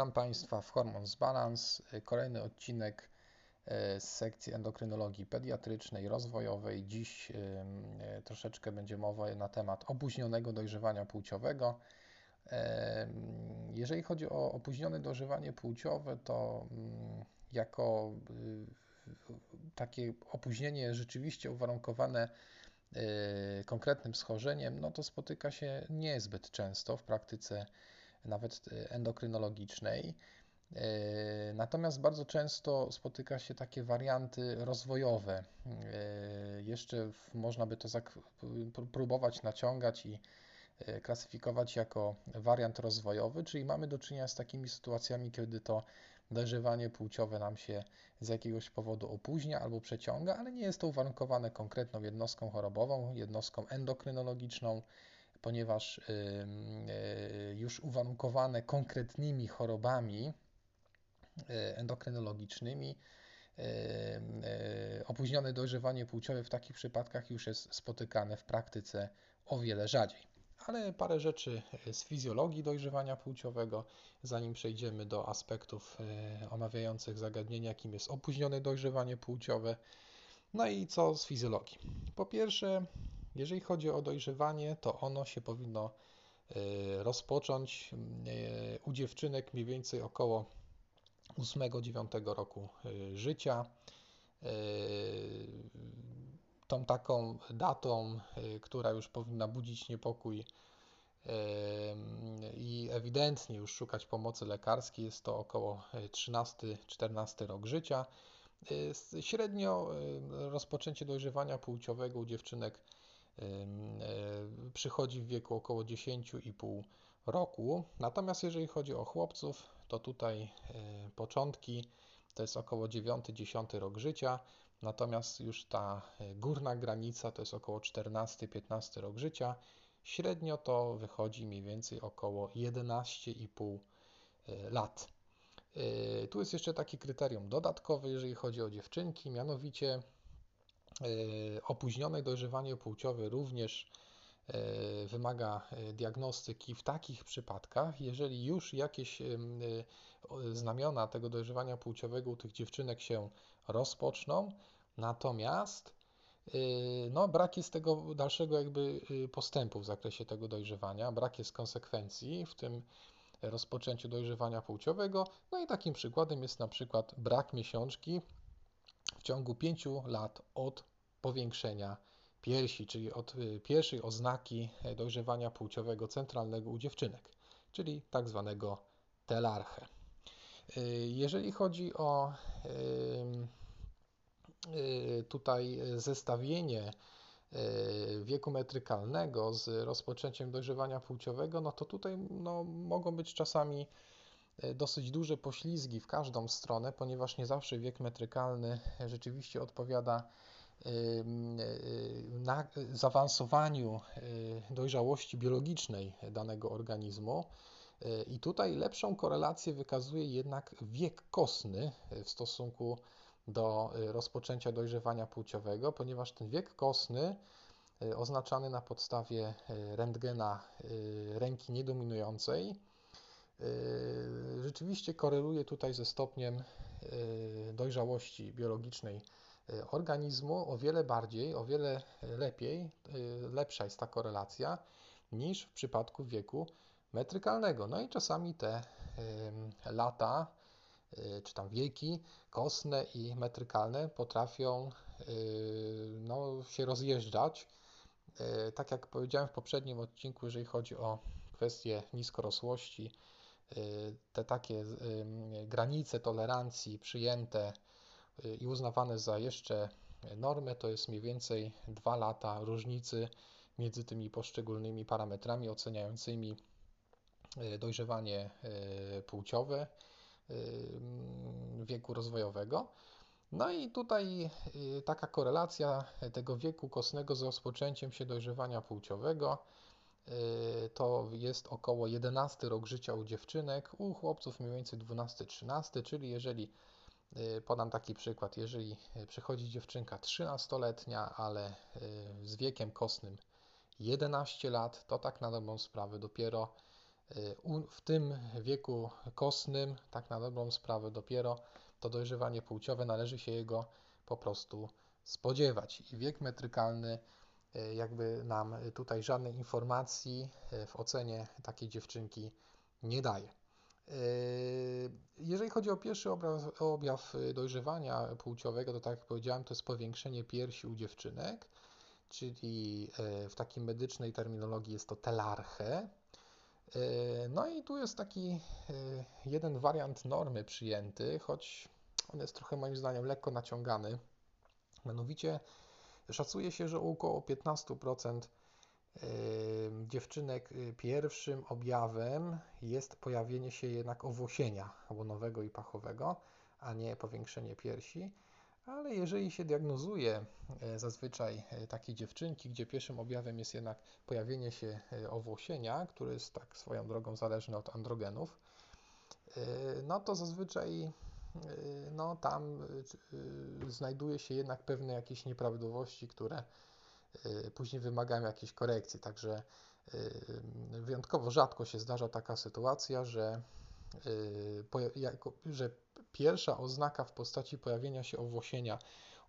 Witam Państwa w Hormones Balance. Kolejny odcinek e, z sekcji endokrynologii pediatrycznej, rozwojowej. Dziś e, troszeczkę będzie mowa na temat opóźnionego dojrzewania płciowego. E, jeżeli chodzi o opóźnione dojrzewanie płciowe, to mm, jako takie opóźnienie rzeczywiście uwarunkowane konkretnym schorzeniem, no to spotyka się niezbyt często w praktyce nawet e, endokrynologicznej. E, natomiast bardzo często spotyka się takie warianty rozwojowe. E, jeszcze można by to próbować naciągać i klasyfikować jako wariant rozwojowy, czyli mamy do czynienia z takimi sytuacjami, kiedy to dojrzewanie płciowe nam się z jakiegoś powodu opóźnia albo przeciąga, ale nie jest to uwarunkowane konkretną jednostką chorobową, jednostką endokrynologiczną, ponieważ y, już uwarunkowane konkretnymi chorobami y, endokrynologicznymi, y, opóźnione dojrzewanie płciowe w takich przypadkach już jest spotykane w praktyce o wiele rzadziej. Ale parę rzeczy z fizjologii dojrzewania płciowego, zanim przejdziemy do aspektów omawiających zagadnienia, jakim jest opóźnione dojrzewanie płciowe. No i co z fizjologii? Po pierwsze, jeżeli chodzi o dojrzewanie, to ono się powinno e, rozpocząć e, u dziewczynek mniej więcej około 8-9 roku e, życia. Tą taką datą, która już powinna budzić niepokój i ewidentnie już szukać pomocy lekarskiej, jest to około 13-14 rok życia. Średnio rozpoczęcie dojrzewania płciowego u dziewczynek przychodzi w wieku około 10,5 roku. Natomiast jeżeli chodzi o chłopców, to tutaj e, początki to jest około 9-10 rok życia, natomiast już ta e, górna granica to jest około 14-15 rok życia. Średnio to wychodzi mniej więcej około 11,5 lat. Tu jest jeszcze taki kryterium dodatkowe, jeżeli chodzi o dziewczynki, mianowicie E, opóźnione dojrzewanie płciowe również e, wymaga e, diagnostyki w takich przypadkach, jeżeli już jakieś znamiona tego dojrzewania płciowego u tych dziewczynek się rozpoczną, natomiast no, brak jest tego dalszego jakby postępu w zakresie tego dojrzewania, brak jest konsekwencji w tym rozpoczęciu dojrzewania płciowego. No i takim przykładem jest na przykład brak miesiączki w ciągu 5 lat od powiększenia piersi, czyli od y, pierwszej oznaki e, dojrzewania płciowego centralnego u dziewczynek, czyli tak zwanego telarche. Y, jeżeli chodzi o y, tutaj zestawienie wieku metrykalnego z rozpoczęciem dojrzewania płciowego, no to tutaj no, mogą być czasami e, dosyć duże poślizgi w każdą stronę, ponieważ nie zawsze wiek metrykalny rzeczywiście odpowiada na zaawansowaniu y, dojrzałości biologicznej danego organizmu. Y, I tutaj lepszą korelację wykazuje jednak wiek kostny w stosunku do y, rozpoczęcia dojrzewania płciowego, ponieważ ten wiek kostny oznaczany na podstawie rentgena ręki niedominującej rzeczywiście koreluje tutaj ze stopniem dojrzałości biologicznej Y, organizmu o wiele bardziej, o wiele lepiej, y, lepsza jest ta korelacja niż w przypadku wieku metrykalnego. No i czasami te lata, czy tam wieki kostne i metrykalne potrafią no, się rozjeżdżać. Tak jak powiedziałem w poprzednim odcinku, jeżeli chodzi o kwestie niskorosłości, te takie granice tolerancji przyjęte i uznawane za jeszcze normę, to jest mniej więcej 2 lata różnicy między tymi poszczególnymi parametrami oceniającymi e, dojrzewanie e, płciowe e, wieku rozwojowego. No i tutaj taka korelacja tego wieku kostnego z rozpoczęciem się dojrzewania płciowego to jest około 11 rok życia u dziewczynek, u chłopców mniej więcej 12-13, czyli jeżeli podam taki przykład. Jeżeli y, przychodzi dziewczynka 13-letnia, ale y, z wiekiem kostnym 11 lat, to tak na dobrą sprawę dopiero W tym wieku kosnym, tak na dobrą sprawę, dopiero to dojrzewanie płciowe należy się jego po prostu spodziewać. I wiek metrykalny jakby nam tutaj żadnej informacji w ocenie takiej dziewczynki nie daje. Jeżeli chodzi o pierwszy objaw, objaw dojrzewania płciowego, to tak jak powiedziałem, to jest powiększenie piersi u dziewczynek, czyli w takiej medycznej terminologii jest to telarche. No i tu jest taki jeden wariant normy przyjęty, choć on jest trochę moim zdaniem lekko naciągany. Mianowicie szacuje się, że około 15% dziewczynek y, pierwszym objawem jest pojawienie się jednak owłosienia łonowego i pachowego, a nie powiększenie piersi. Ale jeżeli się diagnozuje e, zazwyczaj e, takie dziewczynki, gdzie pierwszym objawem jest jednak pojawienie się e, owłosienia, które jest tak swoją drogą zależne od androgenów, no to zazwyczaj no, tam znajduje się jednak pewne jakieś nieprawidłowości, które później wymagają jakiejś korekcji. Także y, wyjątkowo rzadko się zdarza taka sytuacja, że, y, że pierwsza oznaka w postaci pojawienia się owłosienia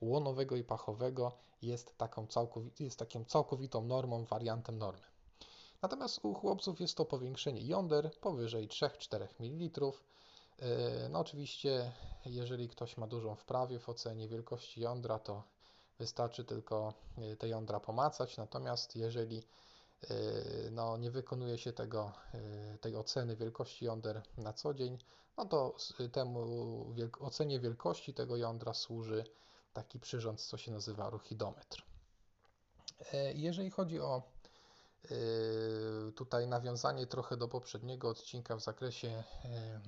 łonowego i pachowego jest, taką całkowit, jest taką całkowitą normą, wariantem normy. Natomiast u chłopców jest to powiększenie jąder powyżej 3-4 ml. No oczywiście, jeżeli ktoś ma dużą wprawie w ocenie wielkości jądra, to wystarczy tylko e, te jądra pomacać, natomiast jeżeli e, no, nie wykonuje się tego, e, tej oceny wielkości jąder na co dzień, no to temu ocenie wielkości tego jądra służy taki przyrząd, co się nazywa ruchidometr. Jeżeli chodzi o tutaj nawiązanie trochę do poprzedniego odcinka w zakresie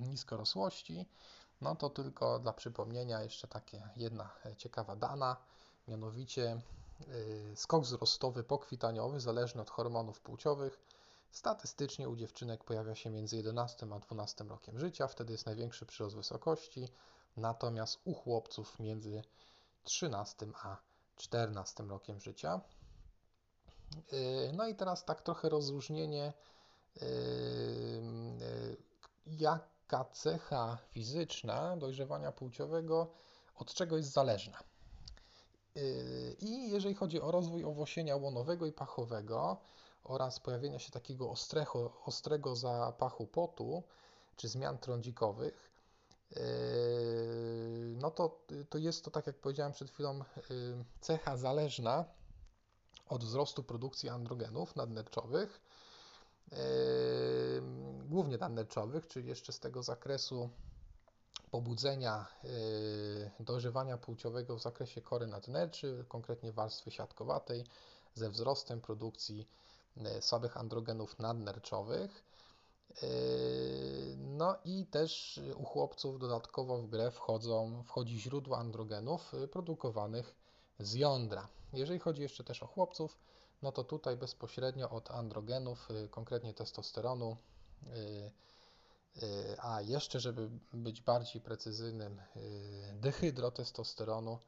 niskorosłości, no to tylko dla przypomnienia jeszcze takie jedna ciekawa dana. Mianowicie y, skok wzrostowy pokwitaniowy zależny od hormonów płciowych statystycznie u dziewczynek pojawia się między 11 a 12 rokiem życia, wtedy jest największy przyrost wysokości, natomiast u chłopców między 13 a 14 rokiem życia. Y, no i teraz tak trochę rozróżnienie, y, jaka cecha fizyczna dojrzewania płciowego od czego jest zależna. I jeżeli chodzi o rozwój owłosienia łonowego i pachowego oraz pojawienia się takiego ostrego, ostrego zapachu potu czy zmian trądzikowych, yy, no to, to jest to, tak jak powiedziałem przed chwilą, yy, cecha zależna od wzrostu produkcji androgenów nadnerczowych, yy, głównie nadnerczowych, czyli jeszcze z tego zakresu pobudzenia y, dojrzewania płciowego w zakresie kory nadnerczy, konkretnie warstwy siatkowatej, ze wzrostem produkcji y, słabych androgenów nadnerczowych. Y, no i też u chłopców dodatkowo w grę wchodzą, wchodzi źródło androgenów produkowanych z jądra. Jeżeli chodzi jeszcze też o chłopców, no to tutaj bezpośrednio od androgenów, konkretnie testosteronu, a jeszcze, żeby być bardziej precyzyjnym, y, dehydrotestosteronu,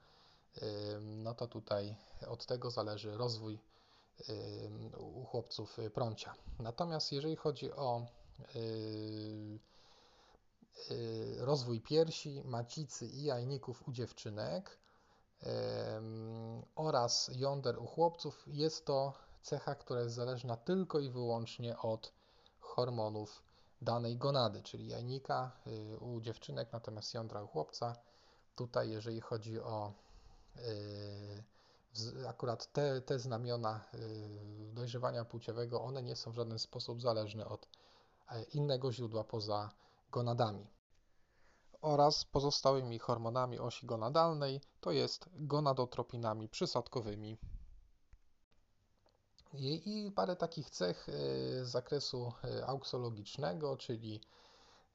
y, no to tutaj od tego zależy rozwój u chłopców prącia. Natomiast jeżeli chodzi o rozwój piersi, macicy i jajników u dziewczynek oraz jąder u chłopców, jest to cecha, która jest zależna tylko i wyłącznie od hormonów danej gonady, czyli jajnika y, u dziewczynek, natomiast jądra u chłopca. Tutaj, jeżeli chodzi o y, akurat te, te znamiona y, dojrzewania płciowego, one nie są w żaden sposób zależne od e, innego źródła poza gonadami oraz pozostałymi hormonami osi gonadalnej, to jest gonadotropinami przysadkowymi i, parę takich cech e, z zakresu e, auksologicznego, czyli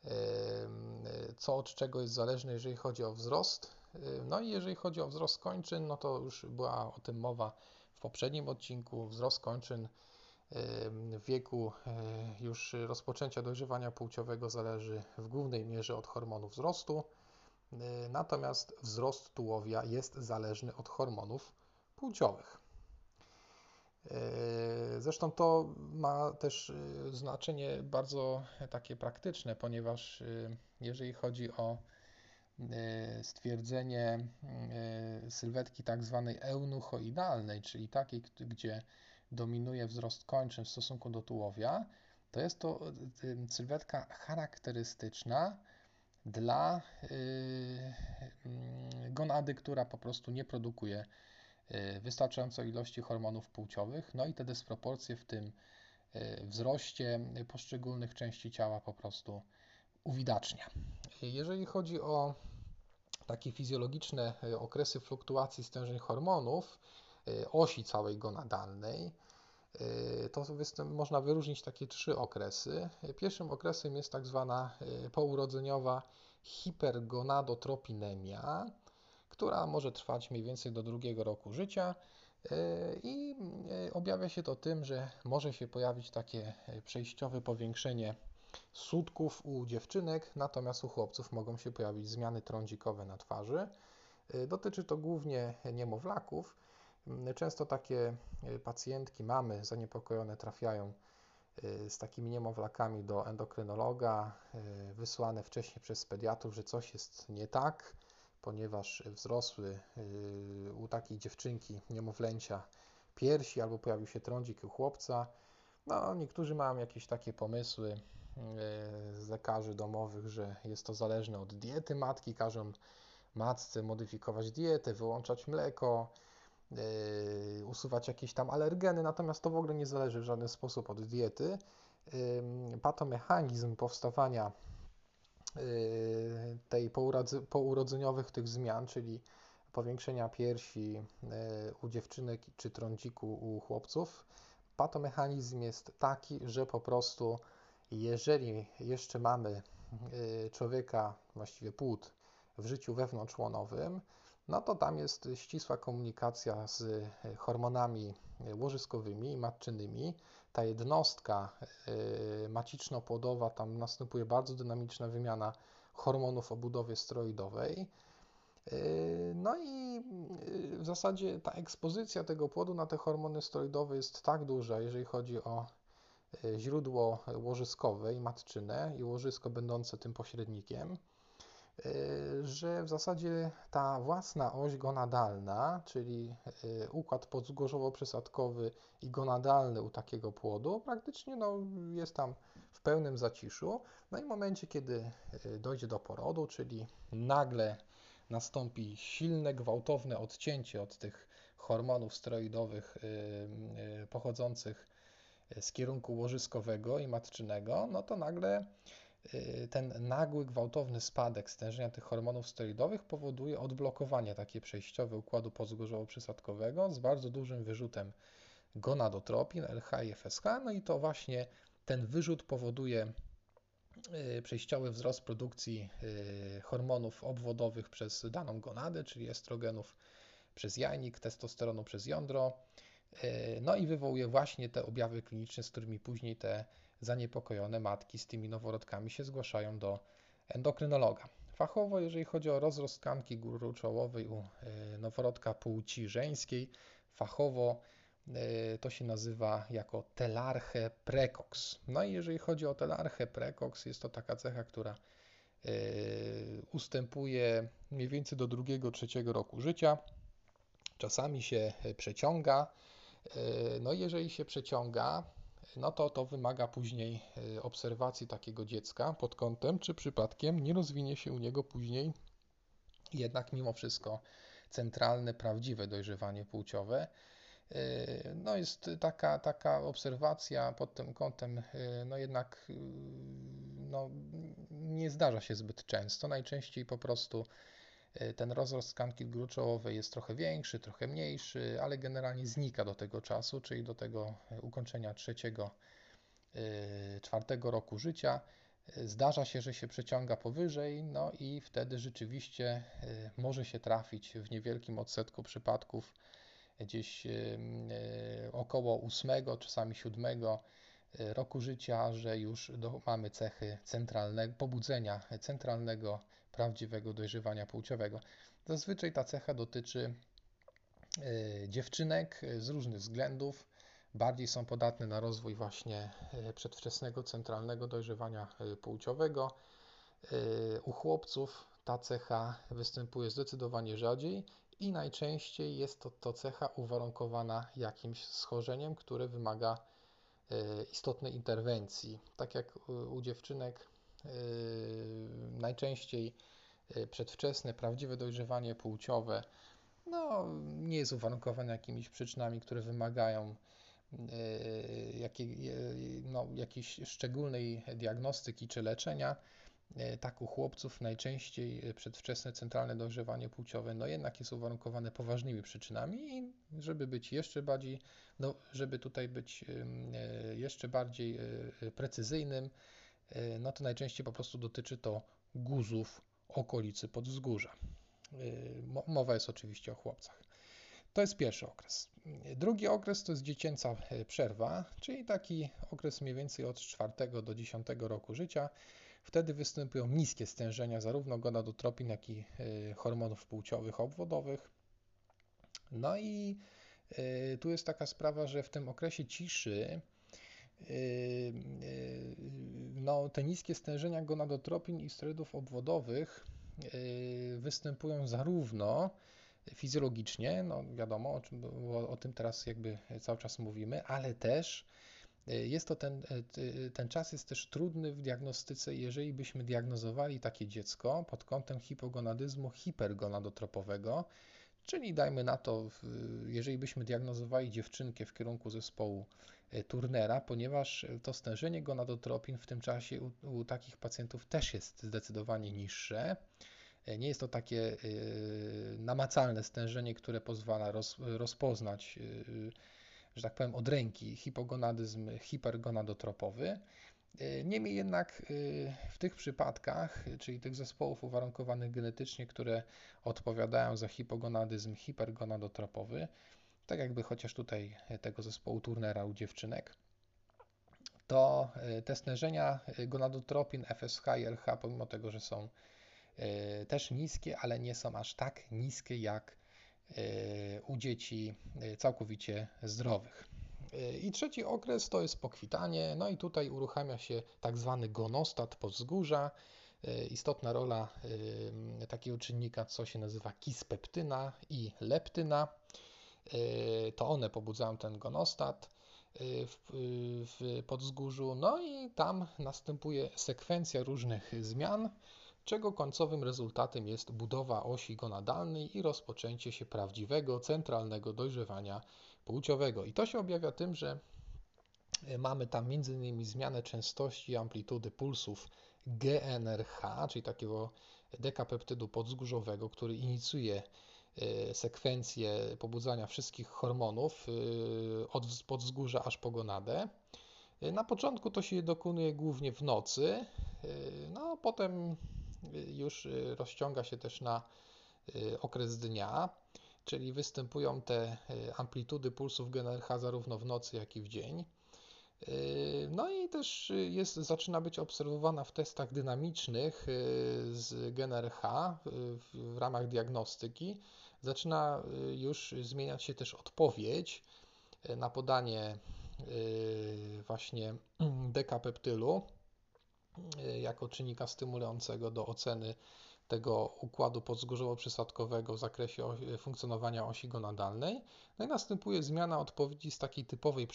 e, co od czego jest zależne, jeżeli chodzi o wzrost. No i jeżeli chodzi o wzrost kończyn, no to już była o tym mowa w poprzednim odcinku. Wzrost kończyn w wieku już rozpoczęcia dojrzewania płciowego zależy w głównej mierze od hormonu wzrostu, natomiast wzrost tułowia jest zależny od hormonów płciowych. Zresztą to ma też znaczenie bardzo takie praktyczne, ponieważ jeżeli chodzi o stwierdzenie sylwetki tak zwanej eunuchoidalnej, czyli takiej, gdzie dominuje wzrost kończyn w stosunku do tułowia, to jest to sylwetka charakterystyczna dla gonady, która po prostu nie produkuje wystarczającej ilości hormonów płciowych, no i te dysproporcje w tym wzroście poszczególnych części ciała po prostu uwidacznia. Jeżeli chodzi o takie fizjologiczne okresy fluktuacji stężeń hormonów, osi całej gonadalnej, to można wyróżnić takie trzy okresy. Pierwszym okresem jest tak zwana pourodzeniowa hipergonadotropinemia, która może trwać mniej więcej do drugiego roku życia i objawia się to tym, że może się pojawić takie przejściowe powiększenie sutków u dziewczynek, natomiast u chłopców mogą się pojawić zmiany trądzikowe na twarzy. Dotyczy to głównie niemowlaków. Często takie pacjentki, mamy zaniepokojone trafiają z takimi niemowlakami do endokrynologa, wysłane wcześniej przez pediatrów, że coś jest nie tak, ponieważ wzrosły u takiej dziewczynki, niemowlęcia, piersi albo pojawił się trądzik u chłopca. No, niektórzy mają jakieś takie pomysły z lekarzy domowych, że jest to zależne od diety matki, każą matce modyfikować dietę, wyłączać mleko, usuwać jakieś tam alergeny, natomiast to w ogóle nie zależy w żaden sposób od diety. Patomechanizm powstawania tej pourodzeniowych tych zmian, czyli powiększenia piersi u dziewczynek czy trądziku u chłopców, patomechanizm jest taki, że po prostu jeżeli jeszcze mamy człowieka, właściwie płód w życiu wewnątrzłonowym, no to tam jest ścisła komunikacja z hormonami łożyskowymi i matczynymi. Ta jednostka maciczno-płodowa, tam następuje bardzo dynamiczna wymiana hormonów o budowie steroidowej. No i w zasadzie ta ekspozycja tego płodu na te hormony steroidowe jest tak duża, jeżeli chodzi o źródło łożyskowe i matczyne i łożysko będące tym pośrednikiem, że w zasadzie ta własna oś gonadalna, czyli układ podzgorzowo-przysadkowy i gonadalny u takiego płodu, praktycznie no, jest tam w pełnym zaciszu. No i w momencie, kiedy dojdzie do porodu, czyli nagle nastąpi silne, gwałtowne odcięcie od tych hormonów steroidowych pochodzących z kierunku łożyskowego i matczynego, no to nagle y, ten nagły, gwałtowny spadek stężenia tych hormonów steroidowych powoduje odblokowanie takie przejściowe układu pozgorzowo-przysadkowego z bardzo dużym wyrzutem gonadotropin, LH i FSH, no i to właśnie ten wyrzut powoduje y, przejściowy wzrost produkcji y, hormonów obwodowych przez daną gonadę, czyli estrogenów przez jajnik, testosteronu przez jądro, no i wywołuje właśnie te objawy kliniczne, z którymi później te zaniepokojone matki z tymi noworodkami się zgłaszają do endokrynologa. Fachowo, jeżeli chodzi o rozrost tkanki góry czołowej u e, noworodka płci żeńskiej, fachowo e, to się nazywa jako telarche precox. No i jeżeli chodzi o telarche precox, jest to taka cecha, która ustępuje mniej więcej do drugiego, trzeciego roku życia. Czasami się przeciąga, no jeżeli się przeciąga, no to to wymaga później e, obserwacji takiego dziecka pod kątem, czy przypadkiem nie rozwinie się u niego później jednak mimo wszystko centralne, prawdziwe dojrzewanie płciowe. E, no jest taka, taka obserwacja pod tym kątem, no jednak no, nie zdarza się zbyt często. Najczęściej po prostu ten rozrost tkanki gruczołowej jest trochę większy, trochę mniejszy, ale generalnie znika do tego czasu, czyli do tego e, ukończenia trzeciego, e, czwartego roku życia. Zdarza się, że się przeciąga powyżej, no i wtedy rzeczywiście może się trafić w niewielkim odsetku przypadków gdzieś około ósmego, czasami siódmego roku życia, że już do, mamy cechy centralnego, pobudzenia centralnego prawdziwego dojrzewania płciowego. Zazwyczaj ta cecha dotyczy e, dziewczynek z różnych względów. bardziej są podatne na rozwój właśnie przedwczesnego centralnego dojrzewania płciowego. U chłopców ta cecha występuje zdecydowanie rzadziej i najczęściej jest to, to cecha uwarunkowana jakimś schorzeniem, które wymaga e, istotnej interwencji. Tak jak u dziewczynek e, najczęściej e, przedwczesne, prawdziwe dojrzewanie płciowe no, nie jest uwarunkowane jakimiś przyczynami, które wymagają jakiej, no, jakiejś szczególnej diagnostyki czy leczenia. Tak u chłopców najczęściej przedwczesne centralne dojrzewanie płciowe no jednak jest uwarunkowane poważnymi przyczynami i żeby być jeszcze bardziej, no żeby tutaj być jeszcze bardziej precyzyjnym, no to najczęściej po prostu dotyczy to guzów okolicy podwzgórza. Mowa jest oczywiście o chłopcach. To jest pierwszy okres. Drugi okres to jest dziecięca przerwa, czyli taki okres mniej więcej od 4 do 10 roku życia, Wtedy występują niskie stężenia zarówno gonadotropin, jak i e, hormonów płciowych obwodowych. No i e, tu jest taka sprawa, że w tym okresie ciszy e, no, te niskie stężenia gonadotropin i sterydów obwodowych występują zarówno fizjologicznie, no wiadomo, o, czym, o, tym teraz jakby cały czas mówimy, ale też E, jest to ten, e, ten czas jest też trudny w diagnostyce, jeżeli byśmy diagnozowali takie dziecko pod kątem hipogonadyzmu hipergonadotropowego, czyli dajmy na to, jeżeli byśmy diagnozowali dziewczynkę w kierunku zespołu e, Turnera, ponieważ to stężenie gonadotropin w tym czasie u, u takich pacjentów też jest zdecydowanie niższe. Nie jest to takie namacalne stężenie, które pozwala roz, rozpoznać że tak powiem, od ręki hipogonadyzm hipergonadotropowy. E, niemniej jednak e, w tych przypadkach, czyli tych zespołów uwarunkowanych genetycznie, które odpowiadają za hipogonadyzm hipergonadotropowy, tak jakby chociaż tutaj tego zespołu Turnera u dziewczynek, to e, te stężenia gonadotropin, FSH i LH, pomimo tego, że są też niskie, ale nie są aż tak niskie jak E, u dzieci e, całkowicie zdrowych. E, I trzeci okres to jest pokwitanie, no i tutaj uruchamia się tak zwany gonostat powzgórza. Istotna rola takiego czynnika, co się nazywa kispeptyna i leptyna. To one pobudzają ten gonostat w, w podzgórzu, no i tam następuje sekwencja różnych zmian, czego końcowym rezultatem jest budowa osi gonadalnej i rozpoczęcie się prawdziwego, centralnego dojrzewania płciowego. I to się objawia tym, że e, mamy tam m.in. zmianę częstości i amplitudy pulsów GNRH, czyli takiego dekapeptydu podzgórzowego, który inicjuje e, sekwencję pobudzania wszystkich hormonów e, od podzgórza aż po gonadę. Na początku to się dokonuje głównie w nocy, no potem już rozciąga się też na okres dnia, czyli występują te y, amplitudy pulsów GNRH zarówno w nocy, jak i w dzień. No i też jest, zaczyna być obserwowana w testach dynamicznych z GNRH w, w ramach diagnostyki. Zaczyna już zmieniać się też odpowiedź na podanie właśnie dekapeptylu jako czynnika stymulującego do oceny tego układu podzgórzowo-przysadkowego w zakresie funkcjonowania osi gonadalnej. No i następuje zmiana odpowiedzi z takiej typowej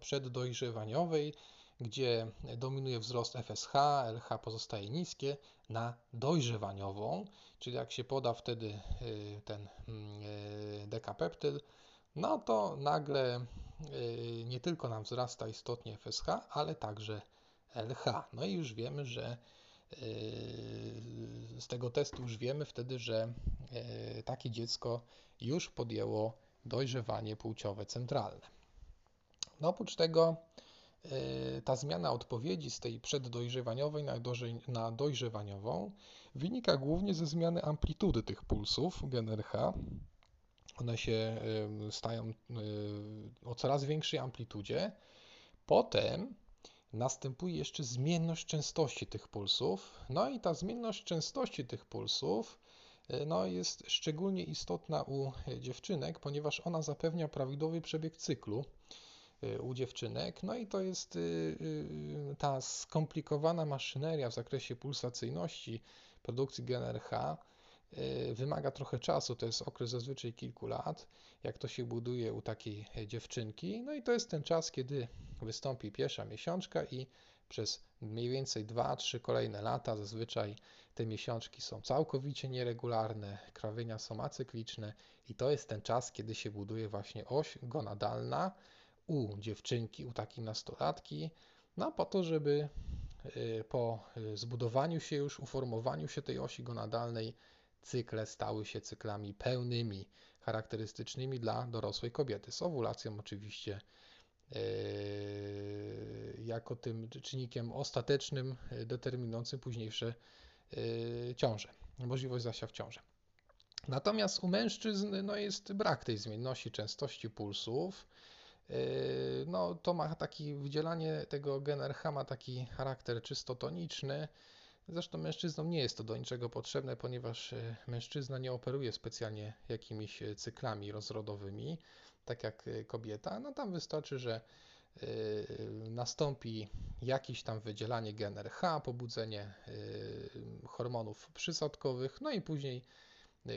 przeddojrzewaniowej, gdzie dominuje wzrost FSH, LH pozostaje niskie, na dojrzewaniową, czyli jak się poda wtedy y, ten y, dekapeptyl, no to nagle y, nie tylko nam wzrasta istotnie FSH, ale także LH. No i już wiemy, że z tego testu już wiemy wtedy, że yy, takie dziecko już podjęło dojrzewanie płciowe centralne. No oprócz tego yy, ta zmiana odpowiedzi z tej przeddojrzewaniowej na dojrzewaniową wynika głównie ze zmiany amplitudy tych pulsów GNRH. One się stają o coraz większej amplitudzie. Potem następuje jeszcze zmienność częstości tych pulsów. No i ta zmienność częstości tych pulsów e, no, jest szczególnie istotna u dziewczynek, ponieważ ona zapewnia prawidłowy przebieg cyklu. u dziewczynek. No i to jest ta skomplikowana maszyneria w zakresie pulsacyjności produkcji GNRH wymaga trochę czasu, to jest okres zazwyczaj kilku lat, jak to się buduje u takiej dziewczynki. No i to jest ten czas, kiedy wystąpi pierwsza miesiączka i przez mniej więcej 2-3 kolejne lata zazwyczaj te miesiączki są całkowicie nieregularne, krawienia są acykliczne i to jest ten czas, kiedy się buduje właśnie oś gonadalna u dziewczynki, u takiej nastolatki, no po to, żeby y, po zbudowaniu się już, uformowaniu się tej osi gonadalnej cykle stały się cyklami pełnymi, charakterystycznymi dla dorosłej kobiety, z owulacją oczywiście y, jako tym czynnikiem ostatecznym determinującym późniejsze Y, ciążę, możliwość zasia w ciążę. Natomiast u mężczyzn no, jest brak tej zmienności częstości pulsów. Y, no, to ma taki, wydzielanie tego GNRH ma taki charakter czysto toniczny. Zresztą mężczyznom nie jest to do niczego potrzebne, ponieważ y, mężczyzna nie operuje specjalnie jakimiś cyklami rozrodowymi, tak jak kobieta. No tam wystarczy, że nastąpi jakieś tam wydzielanie GNRH, pobudzenie y, hormonów przysadkowych, no i później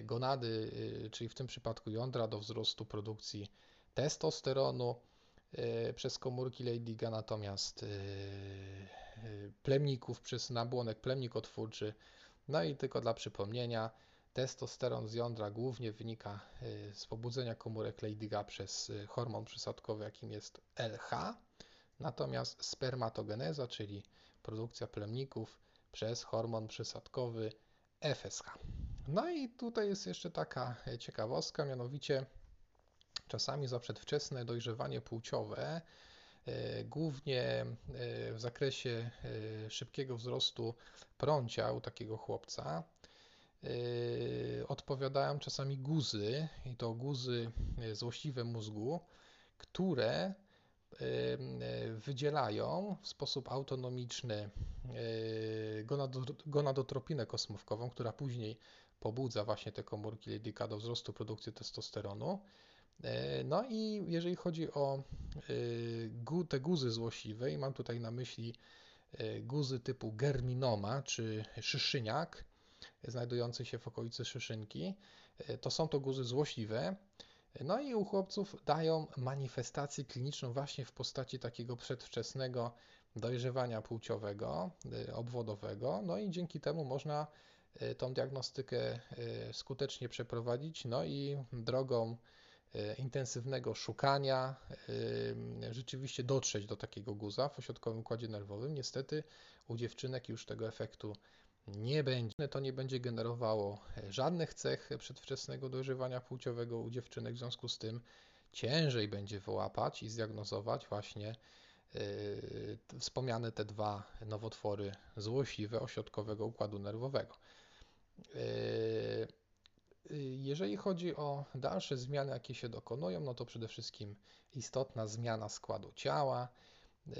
gonady, czyli w tym przypadku jądra do wzrostu produkcji testosteronu przez komórki Leydiga, natomiast plemników przez nabłonek plemnik otwórczy. No i tylko dla przypomnienia, Testosteron z jądra głównie wynika y, z pobudzenia komórek Leydiga przez y, hormon przysadkowy, jakim jest LH, natomiast spermatogeneza, czyli produkcja plemników przez hormon przysadkowy FSH. No i tutaj jest jeszcze taka y, ciekawostka, mianowicie czasami za przedwczesne dojrzewanie płciowe, głównie w zakresie szybkiego wzrostu prącia u takiego chłopca, odpowiadają czasami guzy, i to guzy złośliwe mózgu, które wydzielają w sposób autonomiczny gonadotropinę kosmówkową, która później pobudza właśnie te komórki Leydiga do wzrostu produkcji testosteronu. No i jeżeli chodzi o te guzy złośliwe, i mam tutaj na myśli guzy typu germinoma czy szyszyniak, znajdujący się w okolicy szyszynki. E, to są to guzy złośliwe. No i u chłopców dają manifestację kliniczną właśnie w postaci takiego przedwczesnego dojrzewania płciowego, e, obwodowego. No i dzięki temu można e, tą diagnostykę skutecznie przeprowadzić. No i drogą intensywnego szukania rzeczywiście dotrzeć do takiego guza w ośrodkowym układzie nerwowym. Niestety u dziewczynek już tego efektu nie będzie, to nie będzie generowało żadnych cech przedwczesnego dojrzewania płciowego u dziewczynek, w związku z tym ciężej będzie wyłapać i zdiagnozować właśnie wspomniane te dwa nowotwory złośliwe ośrodkowego układu nerwowego. Jeżeli chodzi o dalsze zmiany, jakie się dokonują, no to przede wszystkim istotna zmiana składu ciała. Yy,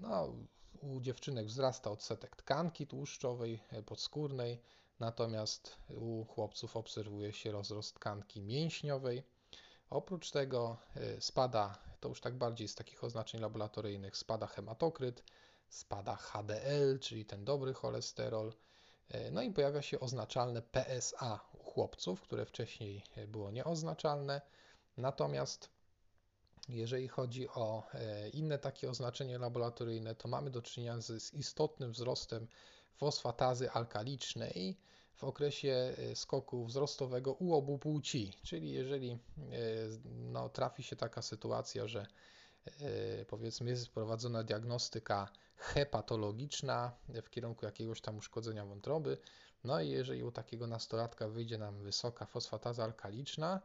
no, u dziewczynek wzrasta odsetek tkanki tłuszczowej e, podskórnej, natomiast u chłopców obserwuje się rozrost tkanki mięśniowej. Oprócz tego e, spada, to już tak bardziej z takich oznaczeń laboratoryjnych, spada hematokryt, spada HDL, czyli ten dobry cholesterol, e, no i pojawia się oznaczalne PSA chłopców, które wcześniej było nieoznaczalne. Natomiast jeżeli chodzi o e, inne takie oznaczenie laboratoryjne, to mamy do czynienia z istotnym wzrostem fosfatazy alkalicznej w okresie e, skoku wzrostowego u obu płci. Czyli jeżeli e, no, trafi się taka sytuacja, że powiedzmy jest prowadzona diagnostyka hepatologiczna w kierunku jakiegoś tam uszkodzenia wątroby, no i jeżeli u takiego nastolatka wyjdzie nam wysoka fosfataza alkaliczna,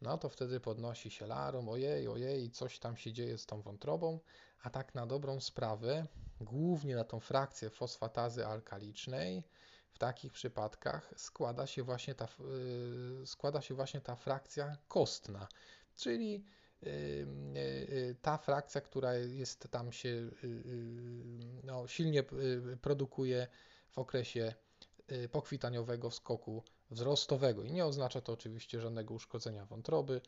no to wtedy podnosi się larum, ojej, ojej, coś tam się dzieje z tą wątrobą, a tak na dobrą sprawę, głównie na tą frakcję fosfatazy alkalicznej, w takich przypadkach składa się właśnie ta, yy, składa się właśnie ta frakcja kostna, czyli yy, yy, ta frakcja, która jest tam się no, silnie produkuje w okresie pokwitaniowego skoku wzrostowego i nie oznacza to oczywiście żadnego uszkodzenia wątroby,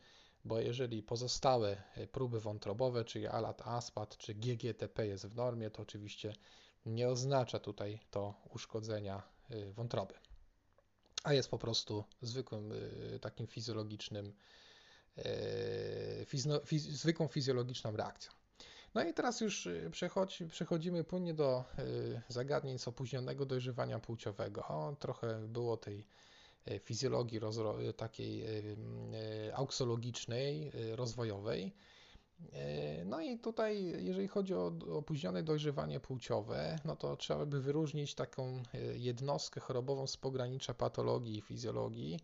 bo jeżeli pozostałe próby wątrobowe, czyli ALAT, ASPAT czy GGTP jest w normie, to oczywiście nie oznacza tutaj to uszkodzenia wątroby, a jest po prostu zwykłym takim fizjologicznym, zwykłą fizjologiczną reakcją. No i teraz już y, przechodzi, przechodzimy płynnie do y, zagadnień z opóźnionego dojrzewania płciowego. Trochę było tej y, fizjologii takiej auksologicznej, rozwojowej. No i tutaj, jeżeli chodzi o opóźnione dojrzewanie płciowe, no to trzeba by wyróżnić taką jednostkę chorobową z pogranicza patologii i fizjologii,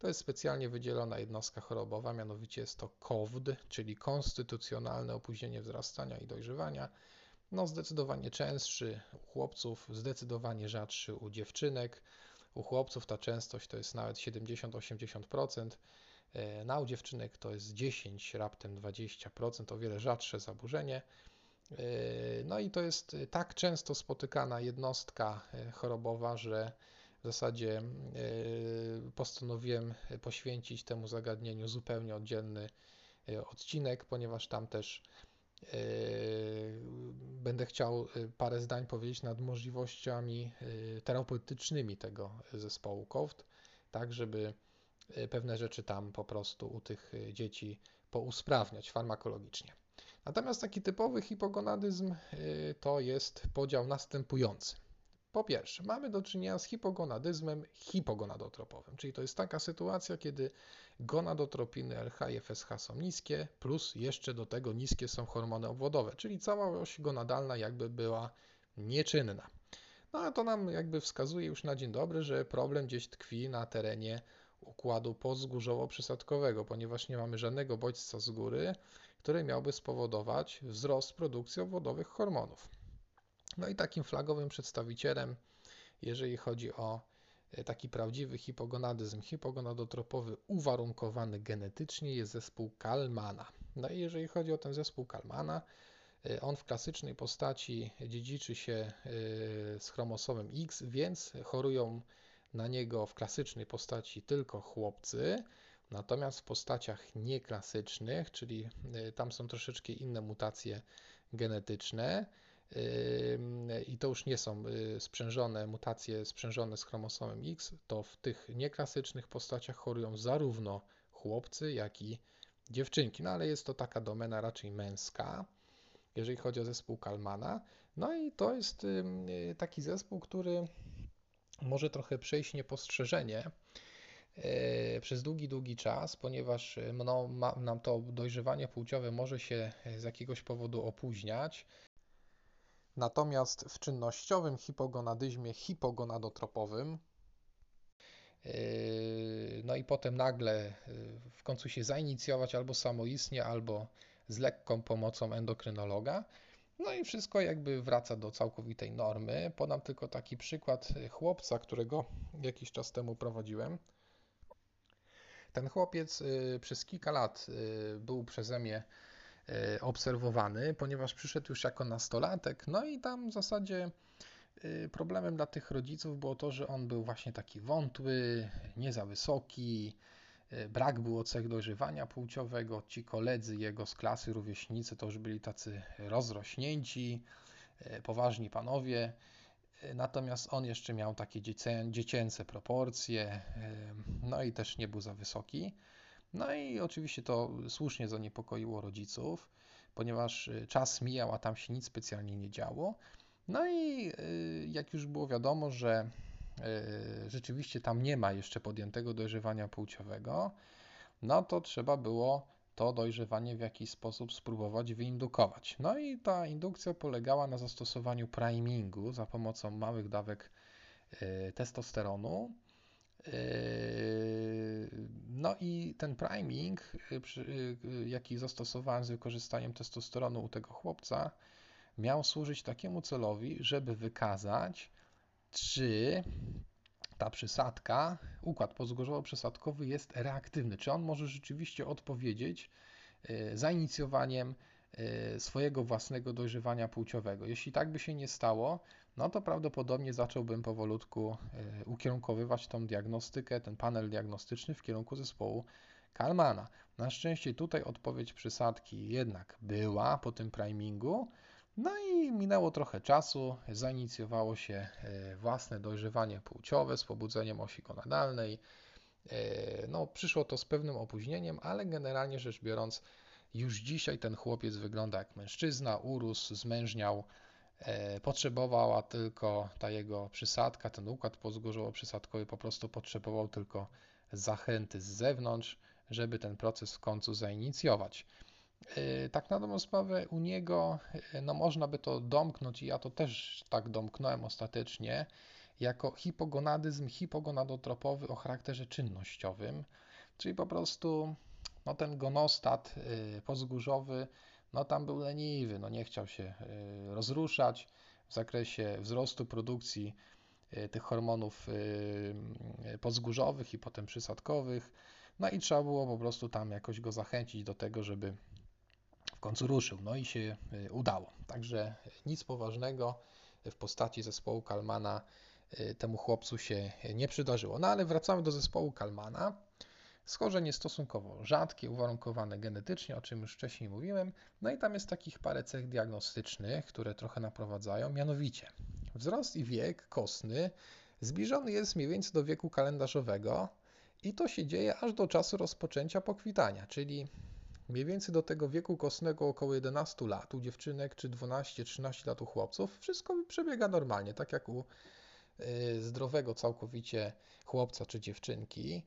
to jest specjalnie wydzielona jednostka chorobowa, mianowicie jest to KOWD, czyli konstytucjonalne opóźnienie wzrastania i dojrzewania. No zdecydowanie częstszy u chłopców, zdecydowanie rzadszy u dziewczynek. U chłopców ta częstość to jest nawet 70-80%, e, na u dziewczynek to jest 10, raptem 20%, o wiele rzadsze zaburzenie. E, no i to jest tak często spotykana jednostka e, chorobowa, że w zasadzie e, postanowiłem poświęcić temu zagadnieniu zupełnie oddzielny e, odcinek, ponieważ tam też e, będę chciał parę zdań powiedzieć nad możliwościami terapeutycznymi tego zespołu COVD, tak żeby pewne rzeczy tam po prostu u tych dzieci pousprawniać farmakologicznie. Natomiast taki typowy hipogonadyzm to jest podział następujący. Po pierwsze, mamy do czynienia z hipogonadyzmem hipogonadotropowym, czyli to jest taka sytuacja, kiedy gonadotropiny LH i FSH są niskie, plus jeszcze do tego niskie są hormony obwodowe, czyli cała oś gonadalna jakby była nieczynna. No a to nam jakby wskazuje już na dzień dobry, że problem gdzieś tkwi na terenie układu podzgórzowo-przysadkowego, ponieważ nie mamy żadnego bodźca z góry, który miałby spowodować wzrost produkcji obwodowych hormonów. No i takim flagowym przedstawicielem, jeżeli chodzi o e, taki prawdziwy hipogonadyzm hipogonadotropowy uwarunkowany genetycznie jest zespół Kalmana. No i jeżeli chodzi o ten zespół Kalmana, e, on w klasycznej postaci dziedziczy się e, z chromosomem X, więc chorują na niego w klasycznej postaci tylko chłopcy, natomiast w postaciach nieklasycznych, czyli tam są troszeczkę inne mutacje genetyczne, i to już nie są y, sprzężone mutacje sprzężone z chromosomem X, to w tych nieklasycznych postaciach chorują zarówno chłopcy, jak i dziewczynki. No ale jest to taka domena raczej męska, jeżeli chodzi o zespół Kalmana. No i to jest taki zespół, który może trochę przejść niepostrzeżenie y, przez długi, długi czas, ponieważ no, ma, nam to dojrzewanie płciowe może się z jakiegoś powodu opóźniać. Natomiast w czynnościowym hipogonadyzmie hipogonadotropowym, yy, no i potem nagle yy, w końcu się zainicjować albo samoistnie, albo z lekką pomocą endokrynologa. No i wszystko jakby wraca do całkowitej normy. Podam tylko taki przykład chłopca, którego jakiś czas temu prowadziłem. Ten chłopiec yy, przez kilka lat był przeze mnie obserwowany, ponieważ przyszedł już jako nastolatek, no i tam w zasadzie e, problemem dla tych rodziców było to, że on był właśnie taki wątły, nie za wysoki, e, brak było cech dojrzewania płciowego, ci koledzy jego z klasy, rówieśnicy to już byli tacy rozrośnięci, poważni panowie, natomiast on jeszcze miał takie dziecięce proporcje, no i też nie był za wysoki. No i oczywiście to słusznie zaniepokoiło rodziców, ponieważ y, czas mijał, a tam się nic specjalnie nie działo. No i y, jak już było wiadomo, że y, rzeczywiście tam nie ma jeszcze podjętego dojrzewania płciowego, no to trzeba było to dojrzewanie w jakiś sposób spróbować wyindukować. No i ta indukcja polegała na zastosowaniu primingu za pomocą małych dawek testosteronu no i ten priming, yy, yy, jaki zastosowałem z wykorzystaniem testosteronu u tego chłopca, miał służyć takiemu celowi, żeby wykazać, czy ta przysadka, układ pozgorzowo-przysadkowy jest reaktywny, czy on może rzeczywiście odpowiedzieć zainicjowaniem swojego własnego dojrzewania płciowego. Jeśli tak by się nie stało, no to prawdopodobnie zacząłbym powolutku ukierunkowywać tą diagnostykę, ten panel diagnostyczny w kierunku zespołu Kalmana. Na szczęście tutaj odpowiedź przysadki jednak była po tym primingu. No i minęło trochę czasu, zainicjowało się e, własne dojrzewanie płciowe z pobudzeniem osi gonadalnej. No, przyszło to z pewnym opóźnieniem, ale generalnie rzecz biorąc, już dzisiaj ten chłopiec wygląda jak mężczyzna, urósł, zmężniał, e, potrzebowała tylko ta jego przysadka, ten układ pozgórzowo-przysadkowy po prostu potrzebował tylko zachęty z zewnątrz żeby ten proces w końcu zainicjować. Y, tak na dobrą sprawę u niego, y, no można by to domknąć i ja to też tak domknąłem ostatecznie, jako hipogonadyzm hipogonadotropowy o charakterze czynnościowym, czyli po prostu no ten gonostat y, pozgórzowy, no tam był leniwy, no nie chciał się rozruszać w zakresie wzrostu produkcji tych hormonów pozgórzowych i potem przysadkowych, no i trzeba było po prostu tam jakoś go zachęcić do tego, żeby w końcu ruszył. No i się y, udało. Także nic poważnego w postaci zespołu Kalmana y, temu chłopcu się nie przydarzyło. No ale wracamy do zespołu Kalmana. Schorzenie stosunkowo rzadkie, uwarunkowane genetycznie, o czym już wcześniej mówiłem. No i tam jest takich parę cech diagnostycznych, które trochę naprowadzają, mianowicie wzrost i wiek kostny zbliżony jest mniej więcej do wieku kalendarzowego, i to się dzieje aż do czasu rozpoczęcia pokwitania, czyli mniej więcej do tego wieku kostnego około 11 lat u dziewczynek, czy 12-13 lat u chłopców, wszystko przebiega normalnie, tak jak u y, zdrowego całkowicie chłopca czy dziewczynki.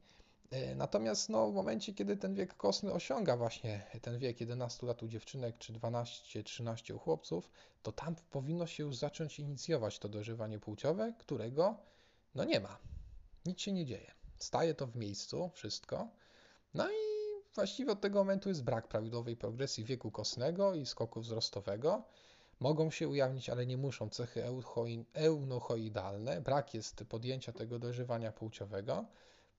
Y, natomiast no, w momencie, kiedy ten wiek kostny osiąga właśnie ten wiek 11 lat u dziewczynek czy 12-13 u chłopców, to tam powinno się już zacząć inicjować to dojrzewanie płciowe, którego no nie ma. Nic się nie dzieje staje to w miejscu, wszystko. No i właściwie od tego momentu jest brak prawidłowej progresji wieku kostnego i skoku wzrostowego. Mogą się ujawnić, ale nie muszą cechy eunochoidalne. Brak jest podjęcia tego dojrzewania płciowego.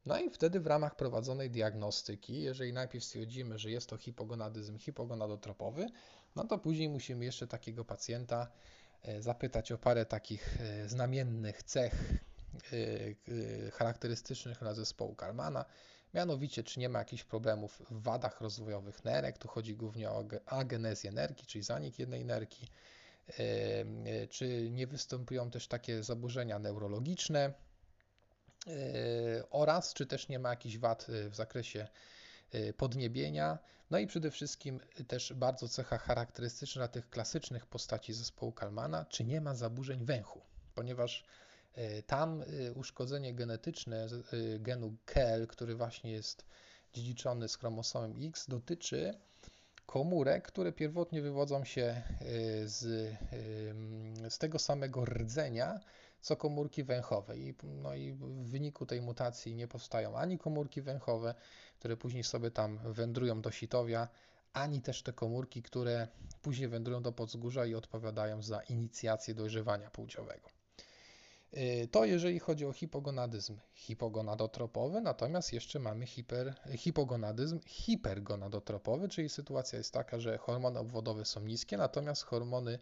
No i wtedy w ramach prowadzonej diagnostyki, jeżeli najpierw stwierdzimy, że jest to hipogonadyzm hipogonadotropowy, no to później musimy jeszcze takiego pacjenta e, zapytać o parę takich e, znamiennych cech y, charakterystycznych dla zespołu Kalmana, mianowicie czy nie ma jakichś problemów w wadach rozwojowych nerek, tu chodzi głównie o agenezję nerki, czyli zanik jednej nerki, czy nie występują też takie zaburzenia neurologiczne oraz czy też nie ma jakichś wad w zakresie podniebienia, no i przede wszystkim też bardzo cecha charakterystyczna tych klasycznych postaci zespołu Kalmana, czy nie ma zaburzeń węchu, ponieważ E, tam e, uszkodzenie genetyczne e, genu KEL, który właśnie jest dziedziczony z chromosomem X, dotyczy komórek, które pierwotnie wywodzą się z, z tego samego rdzenia, co komórki węchowe. I, no i w wyniku tej mutacji nie powstają ani komórki węchowe, które później sobie tam wędrują do sitowia, ani też te komórki, które później wędrują do podzgórza i odpowiadają za inicjację dojrzewania płciowego. Y, to jeżeli chodzi o hipogonadyzm hipogonadotropowy, natomiast jeszcze mamy hiper, hipogonadyzm hipergonadotropowy, czyli sytuacja jest taka, że hormony obwodowe są niskie, natomiast hormony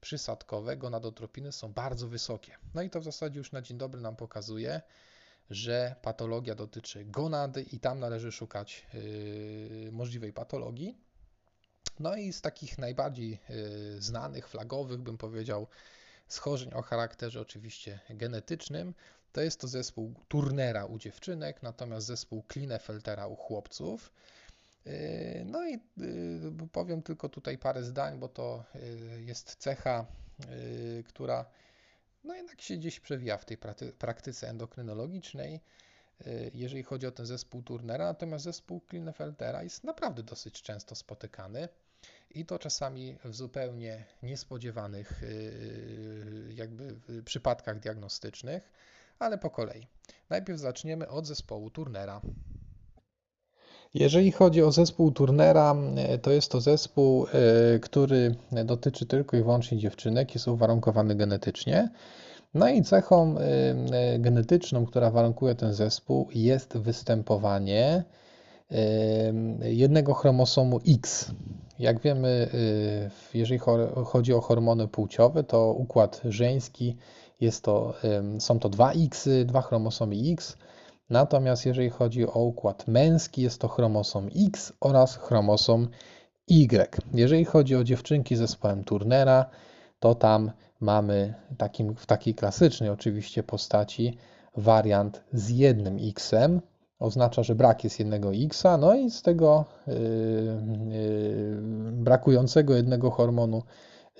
przysadkowe, gonadotropiny są bardzo wysokie. No i to w zasadzie już na dzień dobry nam pokazuje, że patologia dotyczy gonady i tam należy szukać yy, możliwej patologii. No i z takich najbardziej yy, znanych, flagowych, bym powiedział, schorzeń o charakterze oczywiście genetycznym. To jest to zespół Turnera u dziewczynek, natomiast zespół Klinefeltera u chłopców. Yy, no i yy, powiem tylko tutaj parę zdań, bo to yy, jest cecha, która no jednak się gdzieś przewija w tej praktyce endokrynologicznej, jeżeli chodzi o ten zespół Turnera, natomiast zespół Klinefeltera jest naprawdę dosyć często spotykany i to czasami w zupełnie niespodziewanych jakby przypadkach diagnostycznych, ale po kolei. Najpierw zaczniemy od zespołu Turnera. Jeżeli chodzi o zespół Turnera, y, to jest to zespół, y, który dotyczy tylko i wyłącznie dziewczynek, jest uwarunkowany genetycznie. No i cechą genetyczną, która warunkuje ten zespół, jest występowanie jednego chromosomu X Jak wiemy, jeżeli chodzi o hormony płciowe, to układ żeński jest to, są to dwa X, dwa chromosomy X, natomiast jeżeli chodzi o układ męski, jest to chromosom X oraz chromosom Y. Jeżeli chodzi o dziewczynki z zespołem Turnera, to tam mamy takim, w takiej klasycznej oczywiście postaci wariant z jednym X-em. Oznacza, że brak jest jednego X-a, no i z tego yy, yy, brakującego jednego hormonu,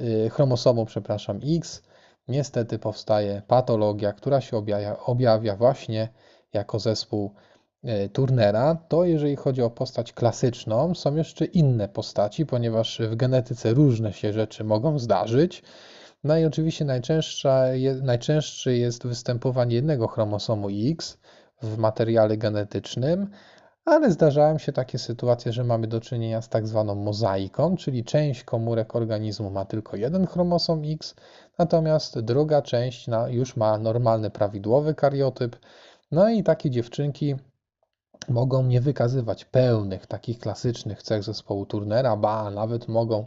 yy, chromosomu, przepraszam, X, niestety powstaje patologia, która się objawia, objawia właśnie jako zespół E, Turnera, to jeżeli chodzi o postać klasyczną, są jeszcze inne postaci, ponieważ w genetyce różne się rzeczy mogą zdarzyć. No i oczywiście najczęstszy jest występowanie jednego chromosomu X w materiale genetycznym, ale zdarzają się takie sytuacje, że mamy do czynienia z tak zwaną mozaiką, czyli część komórek organizmu ma tylko jeden chromosom X, natomiast druga część już ma normalny, prawidłowy kariotyp. No i takie dziewczynki mogą nie wykazywać pełnych, takich klasycznych cech zespołu Turnera, ba, nawet mogą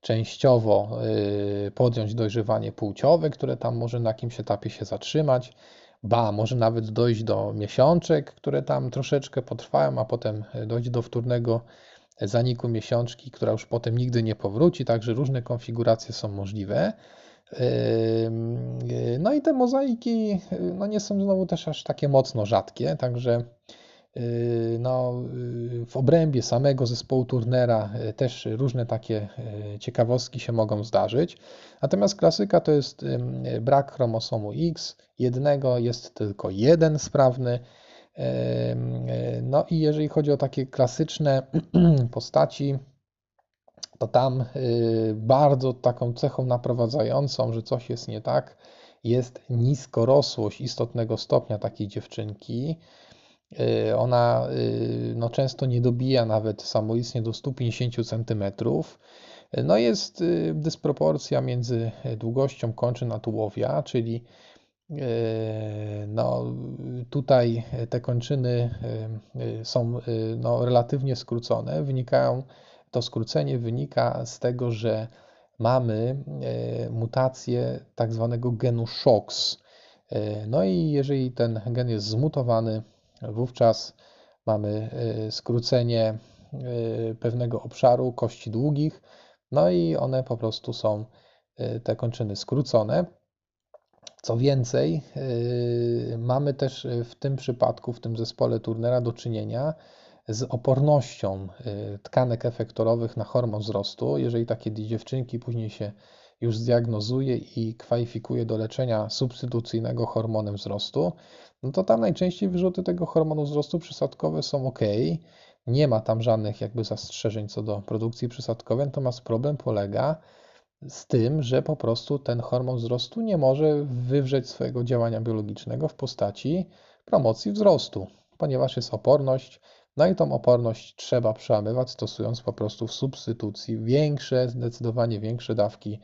częściowo y, podjąć dojrzewanie płciowe, które tam może na jakimś etapie się zatrzymać, ba, może nawet dojść do miesiączek, które tam troszeczkę potrwają, a potem dojść do wtórnego zaniku miesiączki, która już potem nigdy nie powróci, także różne konfiguracje są możliwe. Y, no i te mozaiki no nie są znowu też aż takie mocno rzadkie, także Yy, no, yy, w obrębie samego zespołu Turnera yy, też różne takie ciekawostki się mogą zdarzyć. Natomiast klasyka to jest brak chromosomu X, jednego jest tylko jeden sprawny. No i jeżeli chodzi o takie klasyczne postaci, to tam bardzo taką cechą naprowadzającą, że coś jest nie tak, jest niskorosłość istotnego stopnia takiej dziewczynki. Y, ona y, no, często nie dobija nawet samoistnie do 150 cm. No jest y, dysproporcja między długością kończyn a tułowia, czyli no, tutaj te kończyny są no, relatywnie skrócone. Wynikają, to skrócenie wynika z tego, że mamy mutację tak zwanego genu SHOX. No i jeżeli ten gen jest zmutowany, Wówczas mamy y, skrócenie pewnego obszaru kości długich, no i one po prostu są, te kończyny skrócone. Co więcej, mamy też w tym przypadku, w tym zespole Turnera do czynienia z opornością tkanek efektorowych na hormon wzrostu. Jeżeli takie dziewczynki później się już zdiagnozuje i kwalifikuje do leczenia substytucyjnego hormonem wzrostu, no to tam najczęściej wyrzuty tego hormonu wzrostu przysadkowe są ok. Nie ma tam żadnych jakby zastrzeżeń co do produkcji przysadkowej, natomiast problem polega z tym, że po prostu ten hormon wzrostu nie może wywrzeć swojego działania biologicznego w postaci promocji wzrostu, ponieważ jest oporność, no i tą oporność trzeba przełamywać, stosując po prostu w substytucji większe, zdecydowanie większe dawki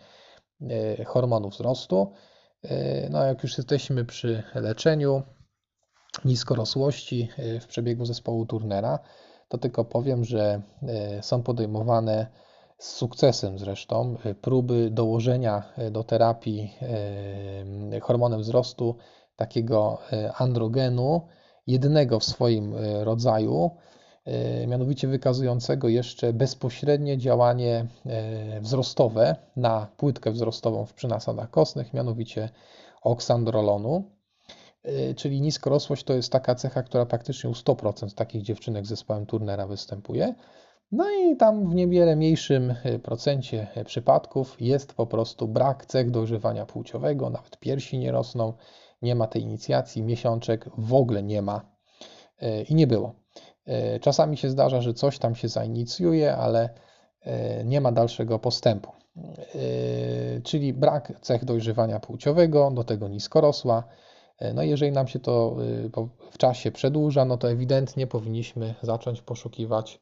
e, hormonu wzrostu. E, no, jak już jesteśmy przy leczeniu, niskorosłości e, w przebiegu zespołu Turnera, to tylko powiem, że są podejmowane z sukcesem zresztą próby dołożenia do terapii hormonem wzrostu takiego androgenu, jednego w swoim rodzaju, mianowicie wykazującego jeszcze bezpośrednie działanie wzrostowe na płytkę wzrostową w przynasadach kostnych, mianowicie oksandrolonu. Czyli niskorosłość to jest taka cecha, która praktycznie u 100% takich dziewczynek z zespołem Turnera występuje. No i tam w niewiele mniejszym procencie przypadków jest po prostu brak cech dojrzewania płciowego, nawet piersi nie rosną, nie ma tej inicjacji, miesiączek w ogóle nie ma i nie było. Czasami się zdarza, że coś tam się zainicjuje, ale nie ma dalszego postępu. Czyli brak cech dojrzewania płciowego, do tego niskorosła, E, no jeżeli nam się to y, w czasie przedłuża, no to ewidentnie powinniśmy zacząć poszukiwać,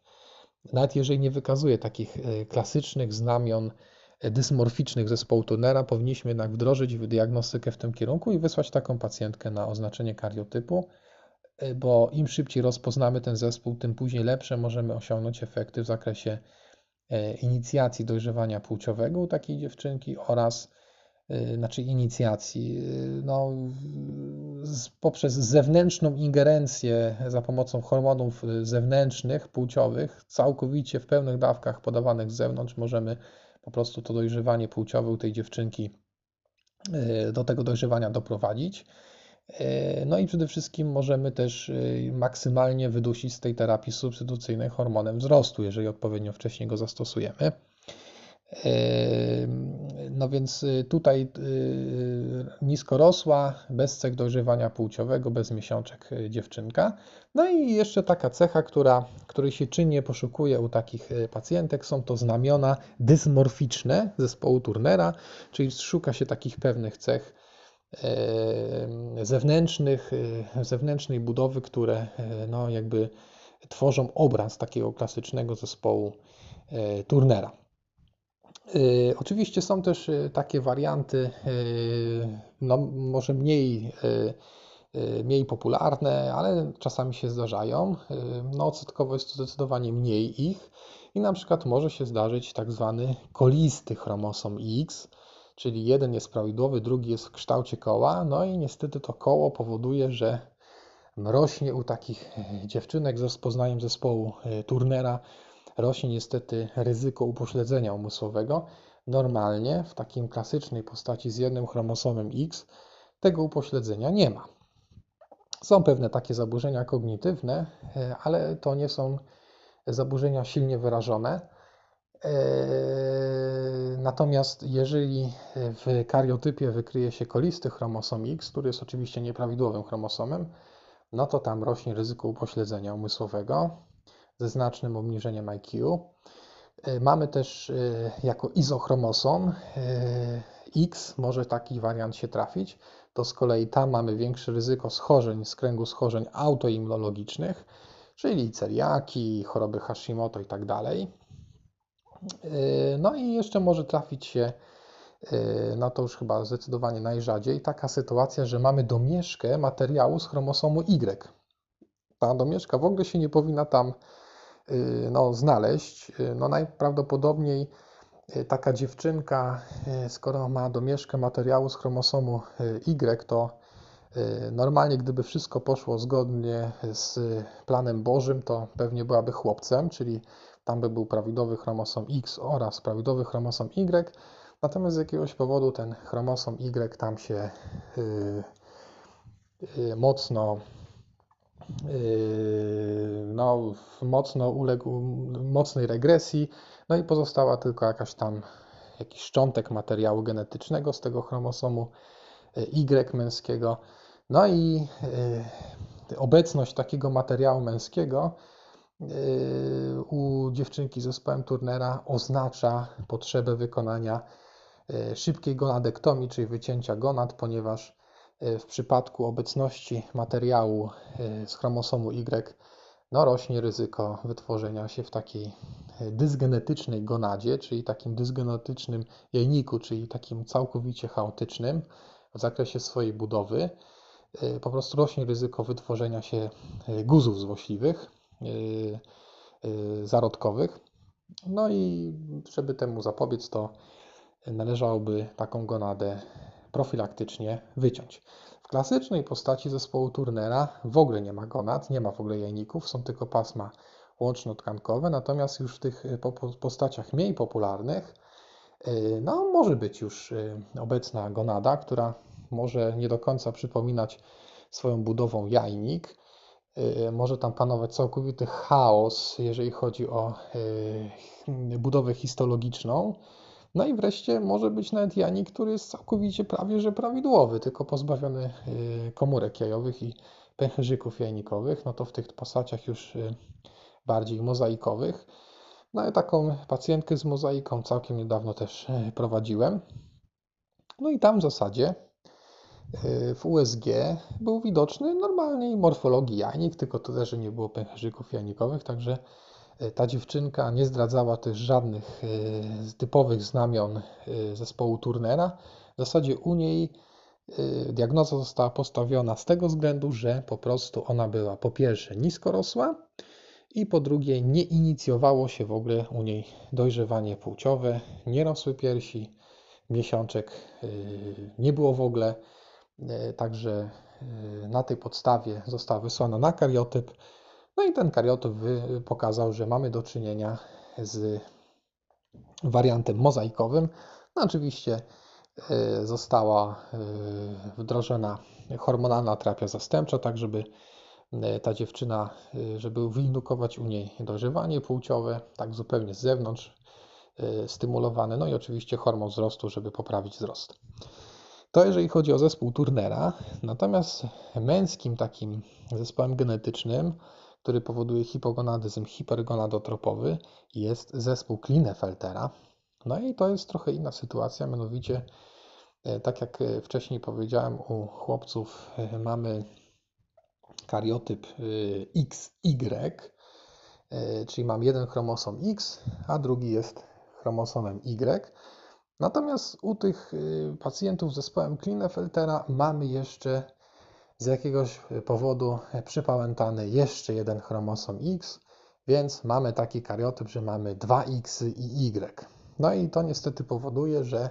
nawet jeżeli nie wykazuje takich e, klasycznych znamion e, dysmorficznych zespołu Turnera, powinniśmy jednak wdrożyć diagnostykę w tym kierunku i wysłać taką pacjentkę na oznaczenie kariotypu, bo im szybciej rozpoznamy ten zespół, tym później lepsze możemy osiągnąć efekty w zakresie inicjacji dojrzewania płciowego u takiej dziewczynki oraz znaczy inicjacji, no, poprzez zewnętrzną ingerencję za pomocą hormonów zewnętrznych, płciowych, całkowicie w pełnych dawkach podawanych z zewnątrz, możemy po prostu to dojrzewanie płciowe u tej dziewczynki do tego dojrzewania doprowadzić. No i przede wszystkim możemy też maksymalnie wydusić z tej terapii substytucyjnej hormonem wzrostu, jeżeli odpowiednio wcześniej go zastosujemy. No więc y, tutaj y, niskorosła, bez cech dojrzewania płciowego, bez miesiączek y, dziewczynka. No i jeszcze taka cecha, która, której się czynnie poszukuje u takich pacjentek, są to znamiona dysmorficzne zespołu Turnera, czyli szuka się takich pewnych cech zewnętrznych, zewnętrznej budowy, które no jakby tworzą obraz takiego klasycznego zespołu Turnera. Y, oczywiście są też y, takie warianty, y, no może mniej, mniej popularne, ale czasami się zdarzają. No odsetkowo jest to zdecydowanie mniej ich i na przykład może się zdarzyć tak zwany kolisty chromosom X, czyli jeden jest prawidłowy, drugi jest w kształcie koła, no i niestety to koło powoduje, że rośnie u takich dziewczynek z rozpoznaniem zespołu Turnera rośnie niestety ryzyko upośledzenia umysłowego. Normalnie w takim klasycznej postaci z jednym chromosomem X tego upośledzenia nie ma. Są pewne takie zaburzenia kognitywne, e, ale to nie są zaburzenia silnie wyrażone. E, natomiast jeżeli w kariotypie wykryje się kolisty chromosom X, który jest oczywiście nieprawidłowym chromosomem, no to tam rośnie ryzyko upośledzenia umysłowego ze znacznym obniżeniem IQ. E, mamy też e, jako izochromosom e, X, może taki wariant się trafić, to z kolei tam mamy większe ryzyko schorzeń z kręgu schorzeń autoimmunologicznych, czyli celiaki, choroby Hashimoto i tak dalej. No i jeszcze może trafić się, no to już chyba zdecydowanie najrzadziej, taka sytuacja, że mamy domieszkę materiału z chromosomu Y. Ta domieszka w ogóle się nie powinna tam Y, no, znaleźć. Y, no, najprawdopodobniej y, taka dziewczynka, skoro ma domieszkę materiału z chromosomu Y, to normalnie, gdyby wszystko poszło zgodnie z planem Bożym, to pewnie byłaby chłopcem, czyli tam by był prawidłowy chromosom X oraz prawidłowy chromosom Y. Natomiast z jakiegoś powodu ten chromosom Y tam się mocno Yy, no, mocno uległ mocnej regresji, no i pozostała tylko jakaś tam jakiś szczątek materiału genetycznego z tego chromosomu yy, Y męskiego. No i yy, obecność takiego materiału męskiego u dziewczynki z zespołem Turnera oznacza potrzebę wykonania szybkiej gonadektomii, czyli wycięcia gonad, ponieważ w przypadku obecności materiału e, z chromosomu Y no, rośnie ryzyko wytworzenia się w takiej e, dysgenetycznej gonadzie, czyli takim dysgenetycznym jajniku, czyli takim całkowicie chaotycznym w zakresie swojej budowy. Po prostu rośnie ryzyko wytworzenia się guzów złośliwych, zarodkowych. No i żeby temu zapobiec, to należałoby taką gonadę profilaktycznie wyciąć. W klasycznej postaci zespołu Turnera w ogóle nie ma gonad, nie ma w ogóle jajników, są tylko pasma łączno-tkankowe, natomiast już w tych e, postaciach mniej popularnych e, no, może być już e, obecna gonada, która może nie do końca przypominać swoją budową jajnik. Może tam panować całkowity chaos, jeżeli chodzi o budowę histologiczną. No i wreszcie może być nawet janik, który jest całkowicie prawie że prawidłowy, tylko pozbawiony y, komórek jajowych i pęcherzyków jajnikowych. No to w tych postaciach już y, bardziej mozaikowych. No i taką pacjentkę z mozaiką całkiem niedawno też y, prowadziłem. No i tam w zasadzie w USG był widoczny normalnej morfologii jajnik, tylko to też, że nie było pęcherzyków jajnikowych, także ta dziewczynka nie zdradzała też żadnych e, typowych znamion e, zespołu Turnera. W zasadzie u niej diagnoza została postawiona z tego względu, że po prostu ona była po pierwsze niskorosła i po drugie nie inicjowało się w ogóle u niej dojrzewanie płciowe, nie rosły piersi, miesiączek nie było w ogóle, także na tej podstawie została wysłana na kariotyp. No i ten kariotyp pokazał, że mamy do czynienia z wariantem mozaikowym. No oczywiście została wdrożona hormonalna terapia zastępcza, tak żeby ta dziewczyna, żeby wyindukować u niej dojrzewanie płciowe, tak zupełnie z zewnątrz, stymulowane, no i oczywiście hormon wzrostu, żeby poprawić wzrost. To jeżeli chodzi o zespół Turnera, natomiast męskim takim zespołem genetycznym, który powoduje hipogonadyzm hipergonadotropowy, jest zespół Klinefeltera. No i to jest trochę inna sytuacja, mianowicie y, tak jak y, wcześniej powiedziałem, u chłopców mamy kariotyp XY, czyli mam jeden chromosom X, a drugi jest chromosomem Y. Natomiast u tych pacjentów z zespołem Klinefeltera mamy jeszcze z jakiegoś powodu przypałętany jeszcze jeden chromosom X, więc mamy taki kariotyp, że mamy dwa X i Y. No i to niestety powoduje, że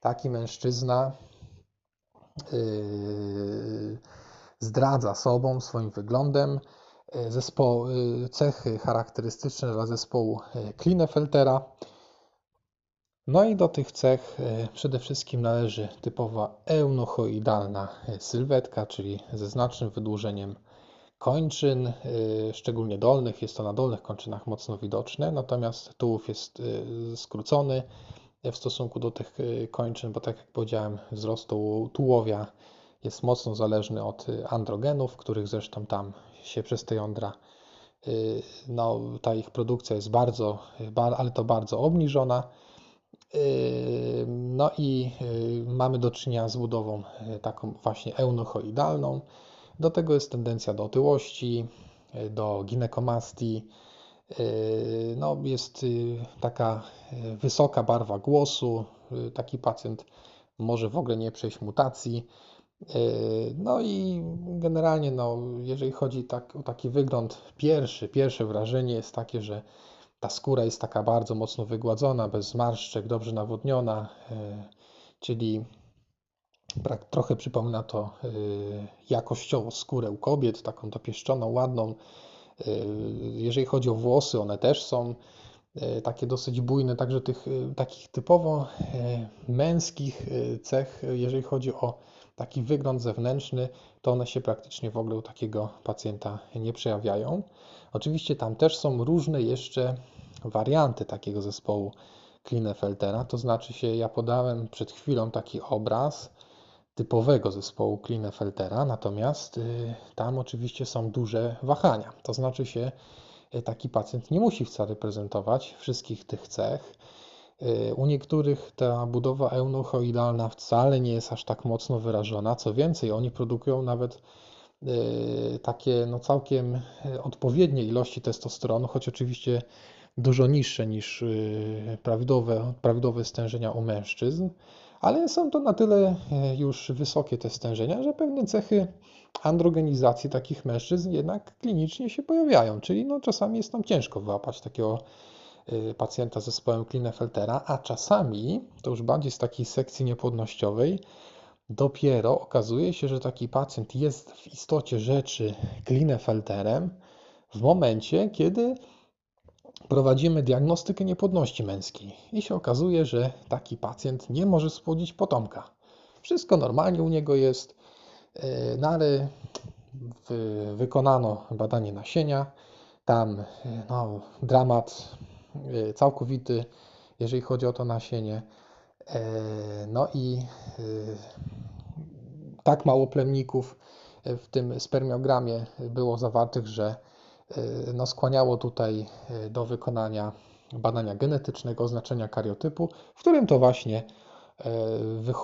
taki mężczyzna yy, zdradza sobą, swoim wyglądem y, zespoł, y, cechy charakterystyczne dla zespołu Klinefeltera. No i do tych cech e, przede wszystkim należy typowa eunuchoidalna e, sylwetka, czyli ze znacznym wydłużeniem kończyn, e, szczególnie dolnych. Jest to na dolnych kończynach mocno widoczne, natomiast tułów jest skrócony w stosunku do tych kończyn, bo tak jak powiedziałem, wzrost tułowia jest mocno zależny od androgenów, których zresztą tam się przez te jądra no, ta ich produkcja jest bardzo, ale to bardzo obniżona. No i y, mamy do czynienia z budową y, taką właśnie eunuchoidalną. Do tego jest tendencja do otyłości, y, do ginekomastii. No, jest taka wysoka barwa głosu. Taki pacjent może w ogóle nie przejść mutacji. No i generalnie, no, jeżeli chodzi tak, o taki wygląd pierwszy, pierwsze wrażenie jest takie, że ta skóra jest taka bardzo mocno wygładzona, bez zmarszczek, dobrze nawodniona, e, czyli trochę przypomina to e, jakościowo skórę u kobiet, taką dopieszczoną, ładną. E, jeżeli chodzi o włosy, one też są takie dosyć bujne, także tych takich typowo męskich cech, jeżeli chodzi o taki wygląd zewnętrzny, to one się praktycznie w ogóle u takiego pacjenta nie przejawiają. Oczywiście tam też są różne jeszcze warianty takiego zespołu Klinefeltera, to znaczy się ja podałem przed chwilą taki obraz typowego zespołu Klinefeltera, natomiast y, tam oczywiście są duże wahania. To znaczy się y, taki pacjent nie musi wcale prezentować wszystkich tych cech. Y, u niektórych ta budowa eunuchoidalna wcale nie jest aż tak mocno wyrażona. Co więcej, oni produkują nawet takie no, całkiem odpowiednie ilości testosteronu, choć oczywiście dużo niższe niż y, prawidłowe, prawidłowe stężenia u mężczyzn, ale są to na tyle y, już wysokie te stężenia, że pewne cechy androgenizacji takich mężczyzn jednak klinicznie się pojawiają, czyli no czasami jest nam ciężko wyłapać takiego y, pacjenta z zespołem Klinefeltera, a czasami, to już bardziej z takiej sekcji niepłodnościowej, dopiero okazuje się, że taki pacjent jest w istocie rzeczy Klinefelterem w momencie, kiedy prowadzimy diagnostykę niepłodności męskiej i się okazuje, że taki pacjent nie może spłodzić potomka. Wszystko normalnie u niego jest, e, no ale wykonano badanie nasienia, tam e, no, dramat e, całkowity, jeżeli chodzi o to nasienie. No i tak mało plemników w tym spermiogramie było zawartych, że no, skłaniało tutaj y, do wykonania badania genetycznego oznaczenia kariotypu, w którym to właśnie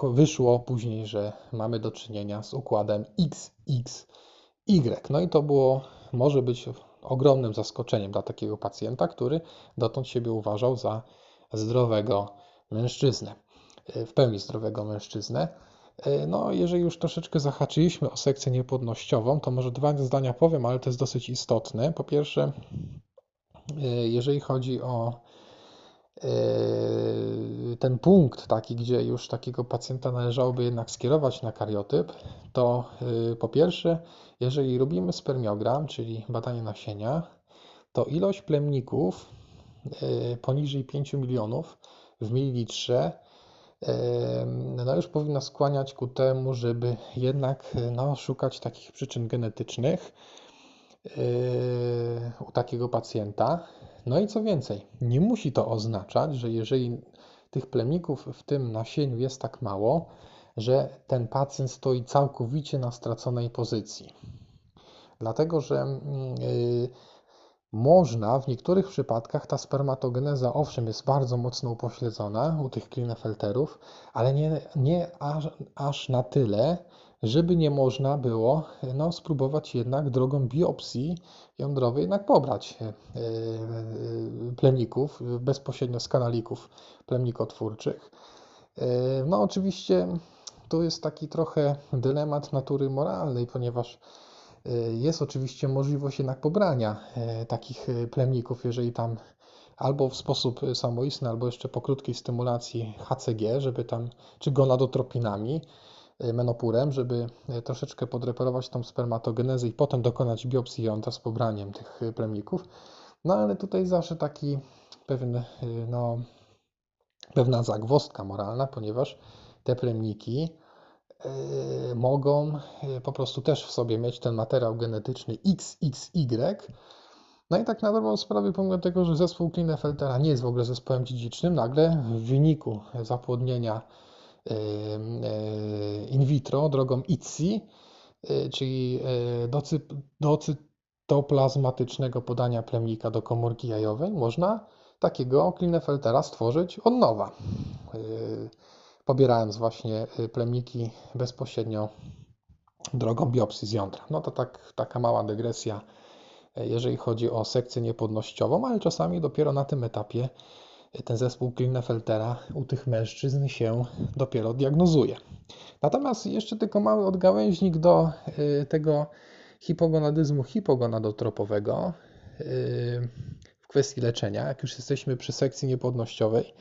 y, wyszło później, że mamy do czynienia z układem XXY. No i to było, może być ogromnym zaskoczeniem dla takiego pacjenta, który dotąd siebie uważał za zdrowego mężczyznę, w pełni zdrowego mężczyznę. E, no, jeżeli już troszeczkę zahaczyliśmy o sekcję niepłodnościową, to może dwa zdania powiem, ale to jest dosyć istotne. Po pierwsze, jeżeli chodzi o ten punkt taki, gdzie już takiego pacjenta należałoby jednak skierować na kariotyp, to po pierwsze, jeżeli robimy spermiogram, czyli badanie nasienia, to ilość plemników poniżej 5 milionów w mililitrze no już powinna skłaniać ku temu, żeby jednak no, szukać takich przyczyn genetycznych u takiego pacjenta. No i co więcej, nie musi to oznaczać, że jeżeli tych plemników w tym nasieniu jest tak mało, że ten pacjent stoi całkowicie na straconej pozycji. Dlatego, że yy, można, w niektórych przypadkach ta spermatogeneza owszem jest bardzo mocno upośledzona u tych Klinefelterów, ale nie, nie aż, aż na tyle, żeby nie można było no, spróbować jednak drogą biopsji jądrowej jednak pobrać e, e, plemników bezpośrednio z kanalików plemnikotwórczych. E, no oczywiście tu jest taki trochę dylemat natury moralnej, ponieważ jest oczywiście możliwość jednak pobrania takich plemników, jeżeli tam albo w sposób samoistny, albo jeszcze po krótkiej stymulacji HCG, żeby tam, czy gonadotropinami, menopurem, żeby troszeczkę podreperować tą spermatogenezę i potem dokonać biopsji jądra z pobraniem tych plemników. No ale tutaj zawsze taki pewien, no, pewna zagwostka moralna, ponieważ te plemniki mogą po prostu też w sobie mieć ten materiał genetyczny XXY. No i tak na dobrą sprawę, pomimo tego, że zespół Klinefeltera nie jest w ogóle zespołem dziedzicznym, nagle w wyniku zapłodnienia in vitro drogą ITSI, y, czyli y, docytoplazmatycznego podania plemnika do komórki jajowej, można takiego Klinefeltera stworzyć od nowa, y, pobierając właśnie plemniki bezpośrednio drogą biopsji z jądra. No to tak, taka mała dygresja, jeżeli chodzi o sekcję niepłodnościową, ale czasami dopiero na tym etapie ten zespół Klinefeltera u tych mężczyzn się dopiero diagnozuje. Natomiast jeszcze tylko mały odgałęźnik do y, tego hipogonadyzmu hipogonadotropowego y, w kwestii leczenia, jak już jesteśmy przy sekcji niepłodnościowej,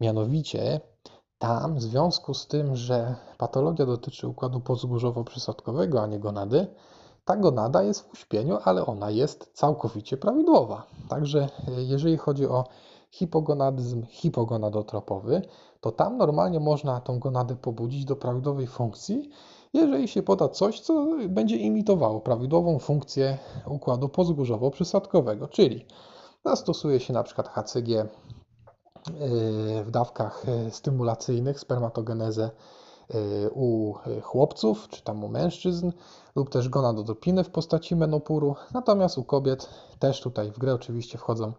mianowicie tam w związku z tym, że patologia dotyczy układu podzgórzowo-przysadkowego, a nie gonady, ta gonada jest w uśpieniu, ale ona jest całkowicie prawidłowa. Także y, jeżeli chodzi o hipogonadyzm hipogonadotropowy, to tam normalnie można tą gonadę pobudzić do prawidłowej funkcji, jeżeli się poda coś, co będzie imitowało prawidłową funkcję układu pozgórzowo-przysadkowego, czyli zastosuje się na przykład HCG w dawkach yy, stymulacyjnych, spermatogenezę yy, u chłopców, czy tam u mężczyzn, lub też gonadotropiny w postaci menopuru. Natomiast u kobiet też tutaj w grę oczywiście wchodzą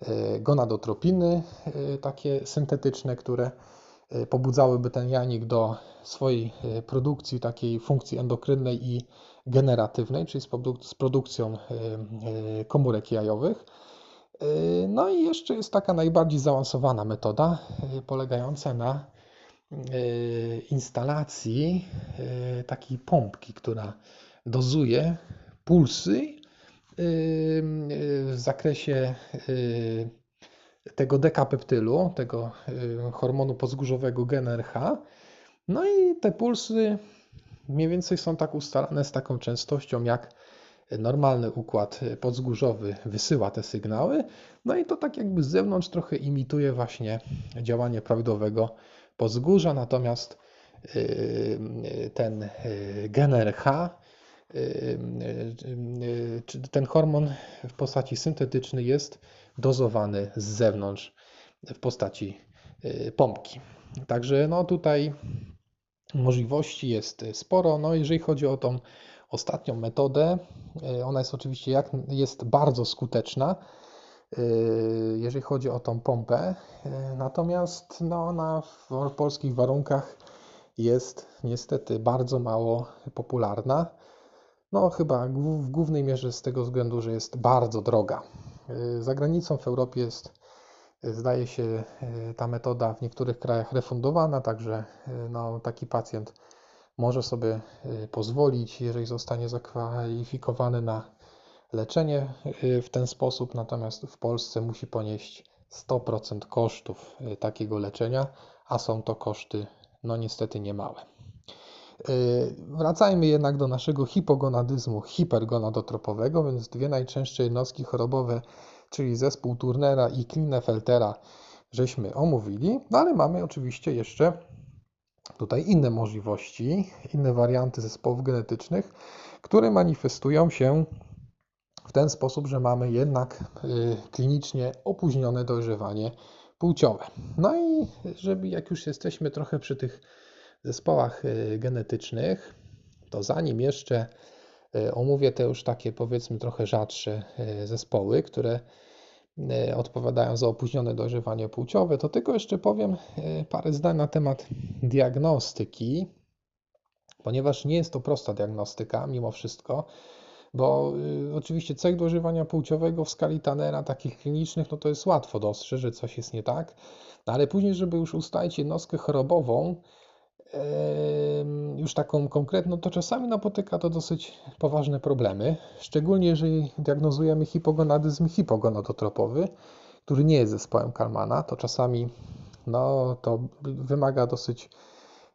E, gonadotropiny, e, takie syntetyczne, które e, pobudzałyby ten janik do swojej produkcji takiej funkcji endokrynnej i generatywnej, czyli z, produkcją komórek jajowych. No i jeszcze jest taka najbardziej zaawansowana metoda, polegająca na instalacji takiej pompki, która dozuje pulsy w zakresie tego dekapeptylu, tego hormonu pozgórzowego GNRH. No i te pulsy mniej więcej są tak ustalane z taką częstością, jak normalny układ podzgórzowy wysyła te sygnały. No i to tak jakby z zewnątrz trochę imituje właśnie działanie prawidłowego podzgórza, natomiast ten GNRH ten hormon w postaci syntetycznej jest dozowany z zewnątrz w postaci pompki. Także no tutaj możliwości jest sporo. No jeżeli chodzi o tą ostatnią metodę, y, ona jest oczywiście jak, jest bardzo skuteczna, y, jeżeli chodzi o tą pompę. Natomiast no, ona w polskich warunkach jest niestety bardzo mało popularna. No, chyba w głównej mierze z tego względu, że jest bardzo droga. Za granicą w Europie jest, zdaje się, ta metoda w niektórych krajach refundowana, także no, taki pacjent może sobie pozwolić, jeżeli zostanie zakwalifikowany na leczenie w ten sposób, natomiast w Polsce musi ponieść 100% kosztów takiego leczenia, a są to koszty no niestety niemałe. Wracajmy jednak do naszego hipogonadyzmu hipergonadotropowego, więc dwie najczęstsze jednostki chorobowe, czyli zespół Turnera i Klinefeltera, żeśmy omówili, no ale mamy oczywiście jeszcze tutaj inne możliwości, inne warianty zespołów genetycznych, które manifestują się w ten sposób, że mamy jednak y, klinicznie opóźnione dojrzewanie płciowe. No i żeby jak już jesteśmy trochę przy tych zespołach y, genetycznych, to zanim jeszcze y, omówię te już takie powiedzmy trochę rzadsze zespoły, które odpowiadają za opóźnione dojrzewanie płciowe, to tylko jeszcze powiem parę zdań na temat diagnostyki, ponieważ nie jest to prosta diagnostyka mimo wszystko bo y, oczywiście cech dojrzewania płciowego w skali Tannera, takich klinicznych, no to jest łatwo dostrzec, że coś jest nie tak, no ale później, żeby już ustalić jednostkę chorobową, już taką konkretną, to czasami napotyka to dosyć poważne problemy, szczególnie jeżeli diagnozujemy hipogonadyzm hipogonadotropowy, który nie jest zespołem Kalmana, to czasami no, to wymaga dosyć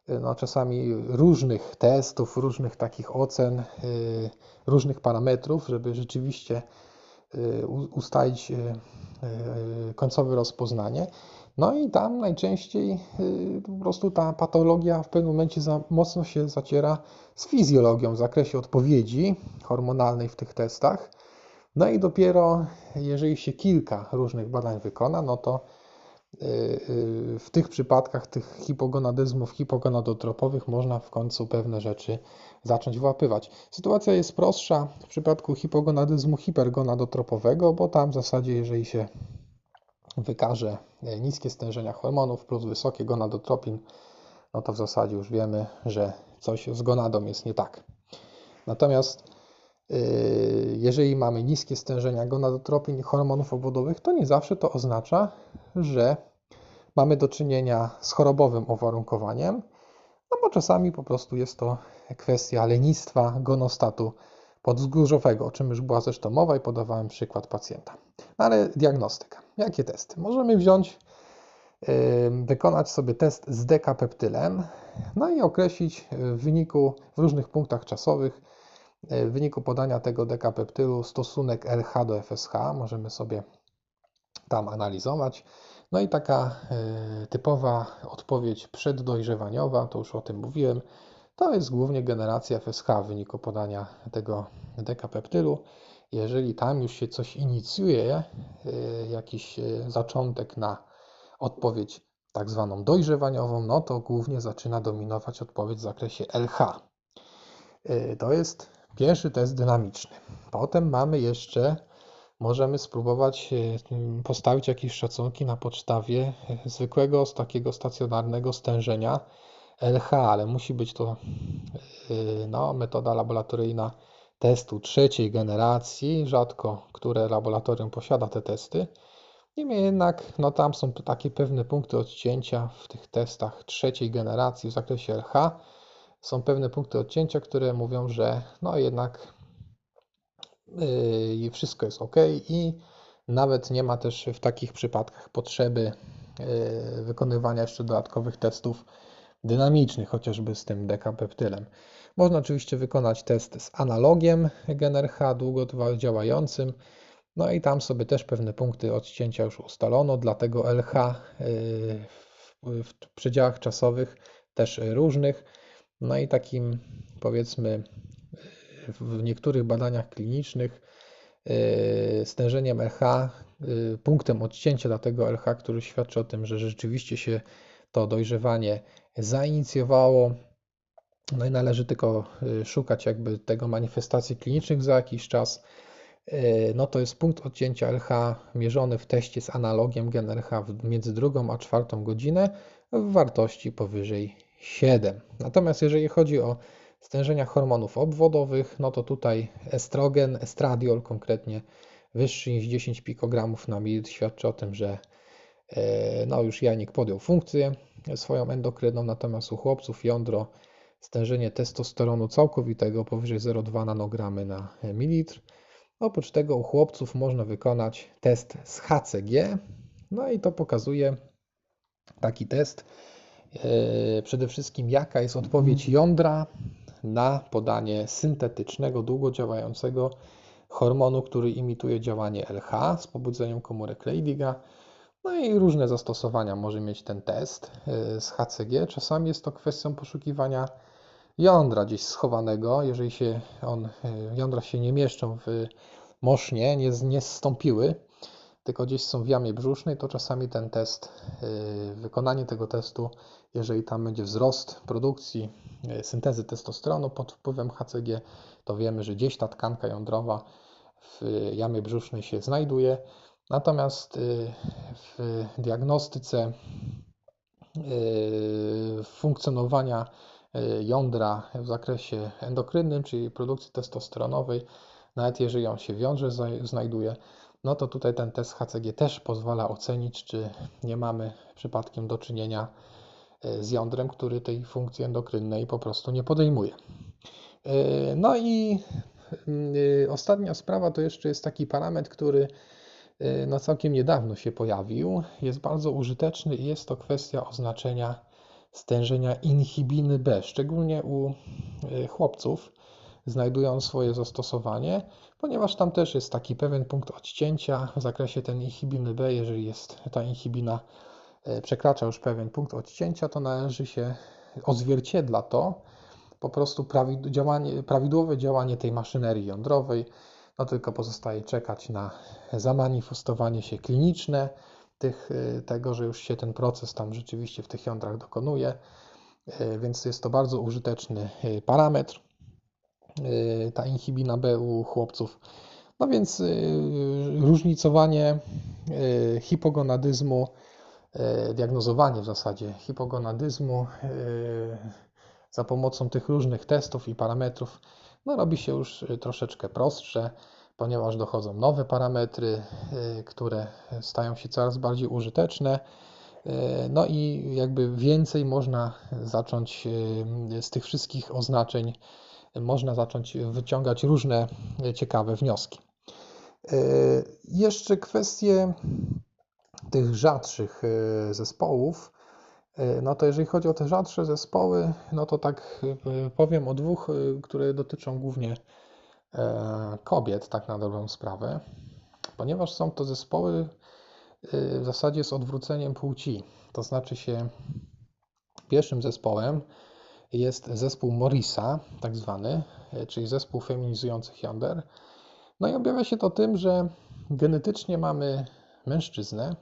no, czasami różnych testów, różnych takich ocen, y, różnych parametrów, żeby rzeczywiście y, ustalić y, końcowe rozpoznanie. No i tam najczęściej po prostu ta patologia w pewnym momencie za mocno się zaciera z fizjologią w zakresie odpowiedzi hormonalnej w tych testach. No i dopiero jeżeli się kilka różnych badań wykona, no to Y, y, w tych przypadkach tych hipogonadyzmów hipogonadotropowych można w końcu pewne rzeczy zacząć włapywać. Sytuacja jest prostsza w przypadku hipogonadyzmu hipergonadotropowego, bo tam w zasadzie jeżeli się wykaże e, niskie stężenia hormonów plus wysokie gonadotropin, no to w zasadzie już wiemy, że coś z gonadą jest nie tak. Natomiast y, jeżeli mamy niskie stężenia gonadotropin i hormonów obwodowych, to nie zawsze to oznacza, że mamy do czynienia z chorobowym uwarunkowaniem, no bo czasami po prostu jest to kwestia lenistwa gonostatu podwzgórzowego, o czym już była zresztą mowa i podawałem przykład pacjenta. No ale diagnostyka. Jakie testy? Możemy wziąć, yy, wykonać sobie test z dekapeptylem, no i określić w wyniku, w różnych punktach czasowych, yy, w wyniku podania tego dekapeptylu stosunek LH do FSH. Możemy sobie tam analizować. No i taka e, typowa odpowiedź przeddojrzewaniowa, to już o tym mówiłem, to jest głównie generacja FSH w wyniku podania tego dekapeptylu. Jeżeli tam już się coś inicjuje, e, jakiś e, zaczątek na odpowiedź tak zwaną dojrzewaniową, no to głównie zaczyna dominować odpowiedź w zakresie LH. To jest pierwszy test dynamiczny. Potem mamy jeszcze możemy spróbować e, postawić jakieś szacunki na podstawie e, zwykłego, takiego stacjonarnego stężenia LH, ale musi być to e, no, metoda laboratoryjna testu trzeciej generacji, rzadko które laboratorium posiada te testy. Niemniej jednak no, tam są takie pewne punkty odcięcia w tych testach trzeciej generacji w zakresie LH. Są pewne punkty odcięcia, które mówią, że no jednak i wszystko jest ok i nawet nie ma też w takich przypadkach potrzeby e, wykonywania jeszcze dodatkowych testów dynamicznych, chociażby z tym dekapeptylem. Można oczywiście wykonać test z analogiem GNRH długodziałającym, no i tam sobie też pewne punkty odcięcia już ustalono, dlatego LH e, w przedziałach czasowych też różnych. No i takim powiedzmy w niektórych badaniach klinicznych e, stężeniem LH, e, punktem odcięcia dla tego LH, który świadczy o tym, że rzeczywiście się to dojrzewanie zainicjowało. No i należy tylko e, szukać jakby tego manifestacji klinicznych za jakiś czas. No to jest punkt odcięcia LH mierzony w teście z analogiem GNRH między drugą a czwartą godzinę w wartości powyżej 7. Natomiast jeżeli chodzi o stężenia hormonów obwodowych, no to tutaj estrogen, estradiol konkretnie wyższy niż 10 pikogramów na mililitr świadczy o tym, że no już jajnik podjął funkcję swoją endokryną, natomiast u chłopców jądro stężenie testosteronu całkowitego powyżej 0,2 nanogramy na mililitr. Oprócz tego u chłopców można wykonać test z HCG. No i to pokazuje taki test. e, Przede wszystkim, jaka jest odpowiedź jądra na podanie syntetycznego, długo działającego hormonu, który imituje działanie LH z pobudzeniem komórek Leydiga. No i różne zastosowania może mieć ten test e, z HCG. Czasami jest to kwestią poszukiwania jądra gdzieś schowanego. Jeżeli się on, e, jądra się nie mieszczą w mosznie, nie, nie zstąpiły, tylko gdzieś są w jamie brzusznej, to czasami ten test, e, wykonanie tego testu, jeżeli tam będzie wzrost produkcji syntezy testosteronu pod wpływem HCG, to wiemy, że gdzieś ta tkanka jądrowa w jamie brzusznej się znajduje. Natomiast w diagnostyce funkcjonowania jądra w zakresie endokrynnym, czyli produkcji testosteronowej, nawet jeżeli on się wiąże, znajduje, no to tutaj ten test HCG też pozwala ocenić, czy nie mamy przypadkiem do czynienia z jądrem, który tej funkcji endokrynnej po prostu nie podejmuje. No i ostatnia sprawa to jeszcze jest taki parametr, który no całkiem niedawno się pojawił. Jest bardzo użyteczny i jest to kwestia oznaczenia stężenia inhibiny B, szczególnie u chłopców znajdują swoje zastosowanie, ponieważ tam też jest taki pewien punkt odcięcia w zakresie ten inhibiny B, jeżeli jest ta inhibina przekracza już pewien punkt odcięcia, to należy się odzwierciedla to po prostu prawidłowe działanie tej maszynerii jądrowej. No tylko pozostaje czekać na zamanifestowanie się kliniczne tych, tego, że już się ten proces tam rzeczywiście w tych jądrach dokonuje, więc jest to bardzo użyteczny parametr, ta inhibina B u chłopców. No więc różnicowanie hipogonadyzmu diagnozowanie w zasadzie hipogonadyzmu za pomocą tych różnych testów i parametrów no, robi się już troszeczkę prostsze, ponieważ dochodzą nowe parametry, e, które stają się coraz bardziej użyteczne. No i jakby więcej można zacząć z tych wszystkich oznaczeń, można zacząć wyciągać różne ciekawe wnioski. Jeszcze kwestie tych rzadszych zespołów, no to jeżeli chodzi o te rzadsze zespoły, no to tak e, powiem o dwóch, które dotyczą głównie kobiet, tak na dobrą sprawę, ponieważ są to zespoły w zasadzie z odwróceniem płci. To znaczy się pierwszym zespołem jest zespół Morisa, tak zwany, czyli zespół feminizujących jąder. No i objawia się to tym, że genetycznie mamy mężczyznę,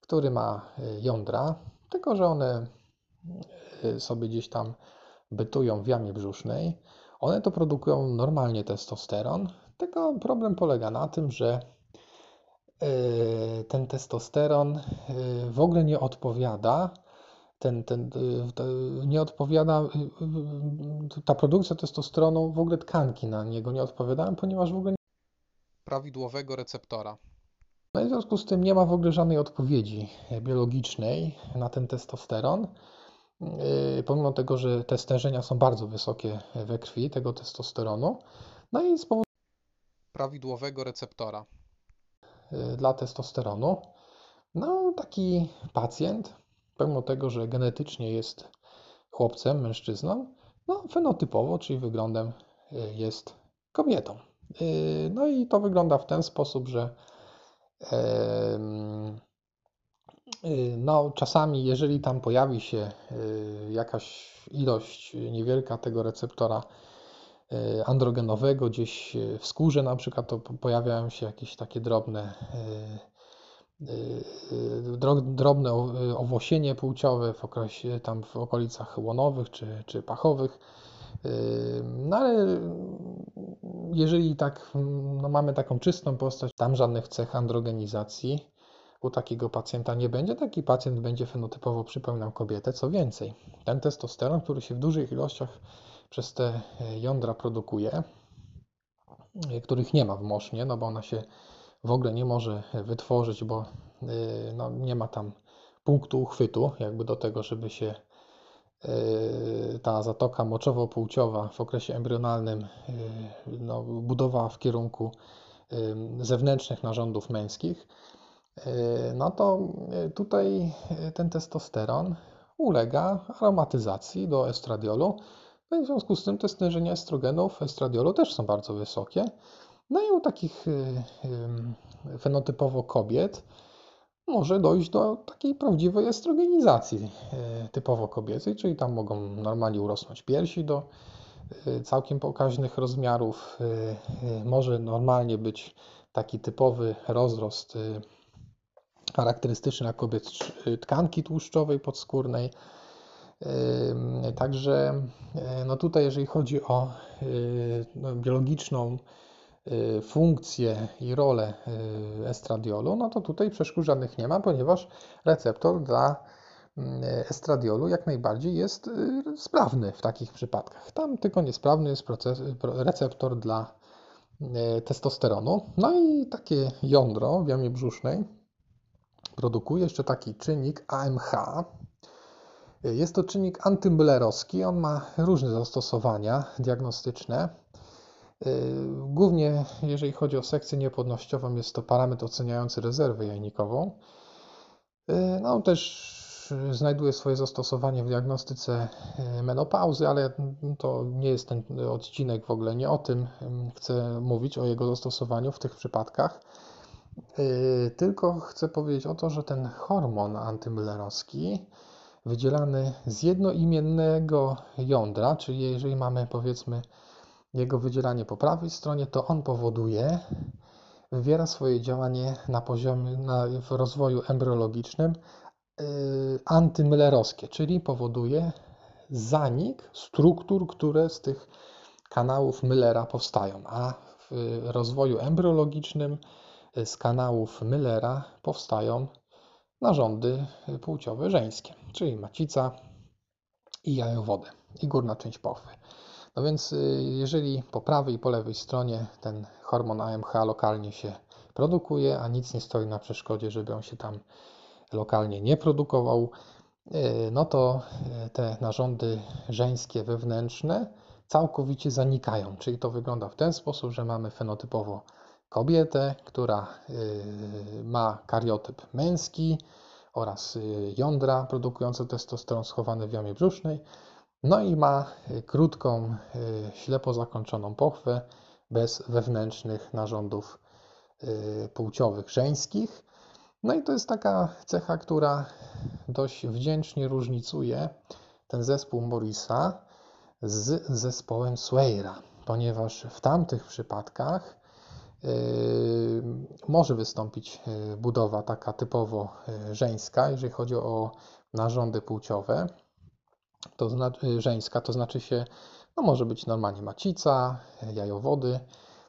który ma jądra, tylko że one y, sobie gdzieś tam bytują w jamie brzusznej. One to produkują normalnie testosteron, tylko problem polega na tym, że y, ten testosteron w ogóle nie odpowiada, ten, ten, nie odpowiada, ta produkcja testosteronu, w ogóle tkanki na niego nie odpowiadają, ponieważ w ogóle nie prawidłowego receptora. No i w związku z tym nie ma w ogóle żadnej odpowiedzi biologicznej na ten testosteron. Yy, pomimo tego, że te stężenia są bardzo wysokie we krwi tego testosteronu, no i z powodu prawidłowego receptora dla testosteronu, no taki pacjent, pomimo tego, że genetycznie jest chłopcem, mężczyzną, no fenotypowo, czyli wyglądem jest kobietą. No i to wygląda w ten sposób, że no, czasami, jeżeli tam pojawi się y, jakaś ilość niewielka tego receptora y, androgenowego gdzieś w skórze, na przykład, to pojawiają się jakieś takie drobne, drobne owłosienie płciowe w okresie, tam w okolicach łonowych czy, czy pachowych. No ale jeżeli tak no mamy taką czystą postać, tam żadnych cech androgenizacji u takiego pacjenta nie będzie. Taki pacjent będzie fenotypowo przypominał kobietę. Co więcej, ten testosteron, który się w dużych ilościach przez te e, jądra produkuje, e, których nie ma w mosznie, no bo ona się w ogóle nie może wytworzyć, bo e, no, nie ma tam punktu uchwytu jakby do tego, żeby się ta zatoka moczowo-płciowa w okresie embrionalnym yy, no, w kierunku zewnętrznych narządów męskich, no to tutaj ten testosteron ulega aromatyzacji do estradiolu. No i w związku z tym te stężenia estrogenów, estradiolu też są bardzo wysokie. No i u takich fenotypowo kobiet może dojść do takiej prawdziwej estrogenizacji typowo kobiecej, czyli tam mogą normalnie urosnąć piersi do Y, całkiem pokaźnych rozmiarów. Y, może normalnie być taki typowy rozrost charakterystyczny dla kobiet tkanki tłuszczowej podskórnej. Także no tutaj, jeżeli chodzi o no, biologiczną funkcję i rolę estradiolu, no to tutaj przeszkód żadnych nie ma, ponieważ receptor dla estradiolu jak najbardziej jest y, sprawny w takich przypadkach. Tam tylko niesprawny jest proces, receptor dla y, testosteronu. No i takie jądro w jamie brzusznej produkuje jeszcze taki czynnik AMH. Jest to czynnik antymüllerowski. On ma różne zastosowania diagnostyczne. Y, głównie jeżeli chodzi o sekcję niepłodnościową, jest to parametr oceniający rezerwę jajnikową. No też znajduje swoje zastosowanie w diagnostyce e, menopauzy, ale to nie jest ten odcinek w ogóle, nie o tym chcę mówić, o jego zastosowaniu w tych przypadkach. Tylko chcę powiedzieć o to, że ten hormon antymüllerowski wydzielany z jednoimiennego jądra, czyli jeżeli mamy powiedzmy jego wydzielanie po prawej stronie, to on powoduje, wywiera swoje działanie na poziomie, na, w rozwoju embryologicznym, Y, antymüllerowskie, czyli powoduje zanik struktur, które z tych kanałów Müllera powstają, a w rozwoju embryologicznym y, z kanałów Müllera powstają narządy płciowe żeńskie, czyli macica i jajowody i górna część pochwy. No więc y, jeżeli po prawej i po lewej stronie ten hormon AMH lokalnie się produkuje, a nic nie stoi na przeszkodzie, żeby on się tam lokalnie nie produkował, e, no to e, te narządy żeńskie wewnętrzne całkowicie zanikają. Czyli to wygląda w ten sposób, że mamy fenotypowo kobietę, która ma kariotyp męski oraz jądra produkujące testosteron schowane w jamie brzusznej, no i ma krótką, ślepo zakończoną pochwę bez wewnętrznych narządów płciowych żeńskich. No i to jest taka cecha, która dość wdzięcznie różnicuje ten zespół Morisa z zespołem Swayra, ponieważ w tamtych przypadkach może wystąpić budowa taka typowo żeńska, jeżeli chodzi o narządy płciowe, to znaczy żeńska, to znaczy się, no może być normalnie macica, jajowody,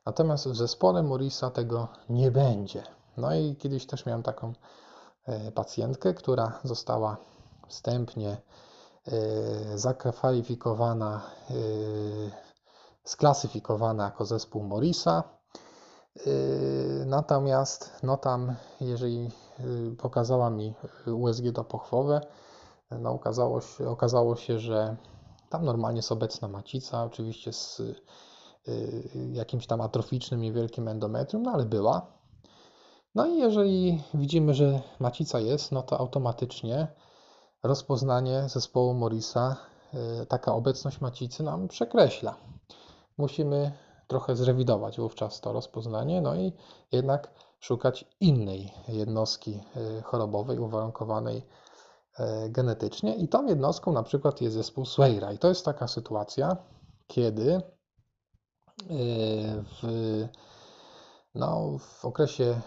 natomiast w zespole Morisa tego nie będzie. No i kiedyś też miałem taką e, pacjentkę, która została wstępnie e, zakwalifikowana, e, sklasyfikowana jako zespół Morisa. Natomiast no tam, jeżeli pokazała mi USG dopochwowe, no okazało, się, okazało się, że tam normalnie jest obecna macica, oczywiście z jakimś tam atroficznym, niewielkim endometrium, no ale była. No i jeżeli widzimy, że macica jest, no to automatycznie rozpoznanie zespołu Morisa, y, taka obecność macicy nam przekreśla. Musimy trochę zrewidować wówczas to rozpoznanie, no i jednak szukać innej jednostki y, chorobowej uwarunkowanej y, genetycznie i tą jednostką na przykład jest zespół Swayra i to jest taka sytuacja, kiedy w no, w okresie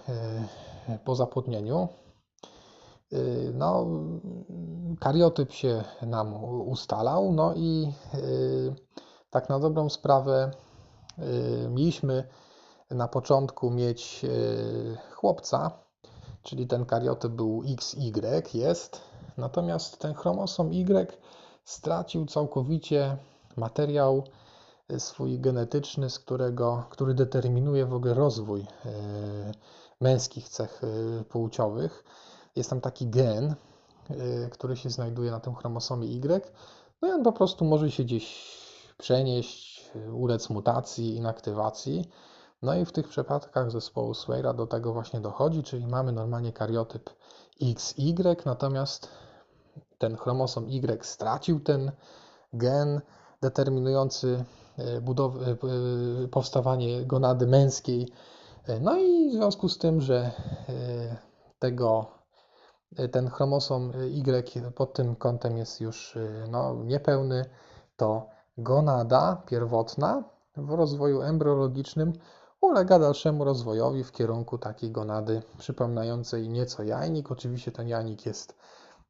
e, po zapłodnieniu e, no, kariotyp się nam ustalał, no i e, tak na dobrą sprawę mieliśmy na początku mieć chłopca, czyli ten kariotyp był XY, jest, natomiast ten chromosom Y stracił całkowicie materiał swój genetyczny, z którego, który determinuje w ogóle rozwój e, męskich cech e, płciowych. Jest tam taki gen, e, który się znajduje na tym chromosomie Y, no i on po prostu może się gdzieś przenieść, ulec mutacji, inaktywacji. No i w tych przypadkach zespołu Swayra do tego właśnie dochodzi, czyli mamy normalnie kariotyp XY, natomiast ten chromosom Y stracił ten gen determinujący e, budowę, e, powstawanie gonady męskiej. E, no i w związku z tym, że tego, ten chromosom Y pod tym kątem jest już no, niepełny, to gonada pierwotna w rozwoju embryologicznym ulega dalszemu rozwojowi w kierunku takiej gonady przypominającej nieco jajnik. Oczywiście ten jajnik jest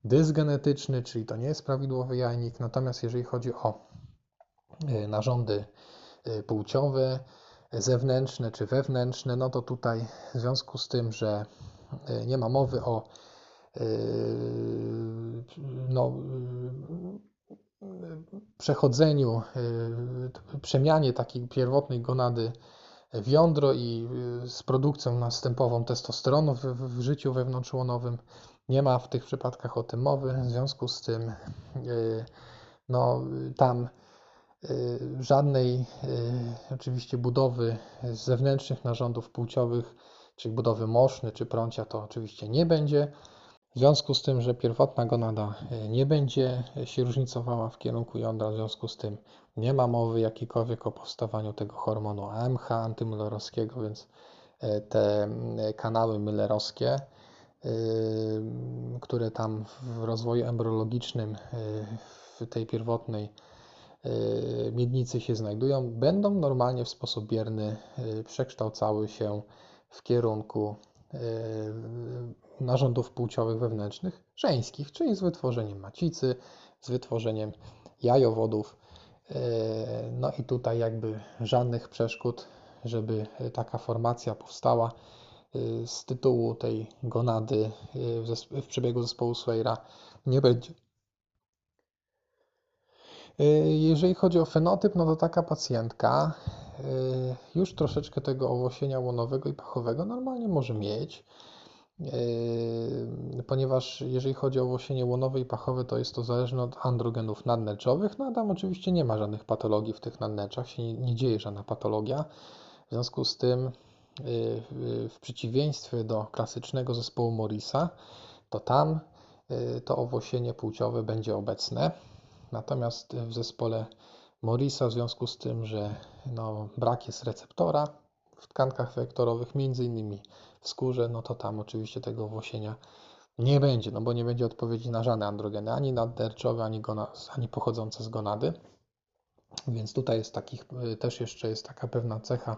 dysgenetyczny, czyli to nie jest prawidłowy jajnik. Natomiast jeżeli chodzi o e, narządy e, płciowe, zewnętrzne czy wewnętrzne, no to tutaj w związku z tym, że e, nie ma mowy o no, przechodzeniu, przemianie takiej pierwotnej gonady w jądro i z produkcją następową testosteronu w, w życiu wewnątrzłonowym, nie ma w tych przypadkach o tym mowy, w związku z tym y, no, tam y, żadnej y, oczywiście budowy zewnętrznych narządów płciowych, czyli budowy moszny czy prącia to oczywiście nie będzie. W związku z tym, że pierwotna gonada nie będzie się różnicowała w kierunku jądra, w związku z tym nie ma mowy jakiejkolwiek o powstawaniu tego hormonu AMH antymüllerowskiego, więc te kanały müllerowskie które tam w rozwoju embryologicznym w tej pierwotnej miednicy się znajdują, będą normalnie w sposób bierny przekształcały się w kierunku narządów płciowych wewnętrznych żeńskich, czyli z wytworzeniem macicy, z wytworzeniem jajowodów. No i tutaj jakby żadnych przeszkód, żeby taka formacja powstała, Y, z tytułu tej gonady y, w, przebiegu zespołu Swayra nie będzie. Jeżeli chodzi o fenotyp, no to taka pacjentka już troszeczkę tego owłosienia łonowego i pachowego normalnie może mieć, ponieważ jeżeli chodzi o owłosienie łonowe i pachowe, to jest to zależne od androgenów nadnerczowych. No a tam oczywiście nie ma żadnych patologii w tych nadnerczach, się nie, nie dzieje żadna patologia. W związku z tym Y, w przeciwieństwie do klasycznego zespołu Morisa, to tam y, to owłosienie płciowe będzie obecne. Natomiast w zespole Morisa, w związku z tym, że no, brak jest receptora w tkankach wektorowych, między innymi w skórze, no to tam oczywiście tego owłosienia nie będzie, no bo nie będzie odpowiedzi na żadne androgeny, ani nadnerczowe, ani, ani pochodzące z gonady. Więc tutaj jest takich, y, też jeszcze jest taka pewna cecha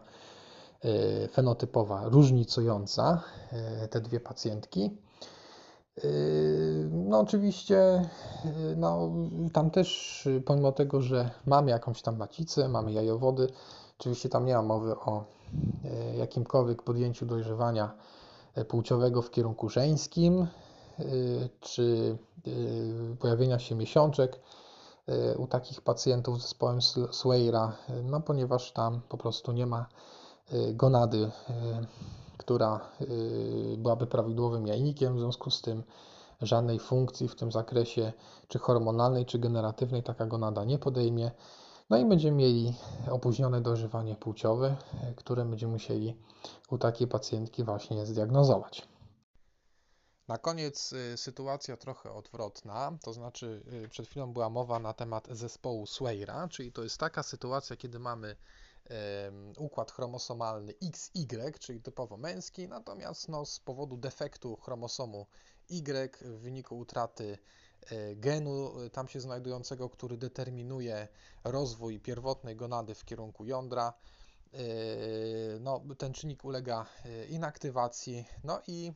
E, fenotypowa różnicująca e, te dwie pacjentki. No oczywiście, no, tam też pomimo tego, że mamy jakąś tam macicę, mamy jajowody, oczywiście tam nie ma mowy o jakimkolwiek podjęciu dojrzewania płciowego w kierunku żeńskim, czy pojawienia się miesiączek u takich pacjentów z zespołem Swayra, no ponieważ tam po prostu nie ma gonady, która byłaby prawidłowym jajnikiem, w związku z tym żadnej funkcji w tym zakresie, czy hormonalnej, czy generatywnej, taka gonada nie podejmie. No i będziemy mieli opóźnione dojrzewanie płciowe, które będziemy musieli u takiej pacjentki właśnie zdiagnozować. Na koniec sytuacja trochę odwrotna, to znaczy przed chwilą była mowa na temat zespołu Swayra, czyli to jest taka sytuacja, kiedy mamy układ chromosomalny XY, czyli typowo męski, natomiast no, z powodu defektu chromosomu Y w wyniku utraty e, genu e, tam się znajdującego, który determinuje rozwój pierwotnej gonady w kierunku jądra, e, no, ten czynnik ulega inaktywacji, no i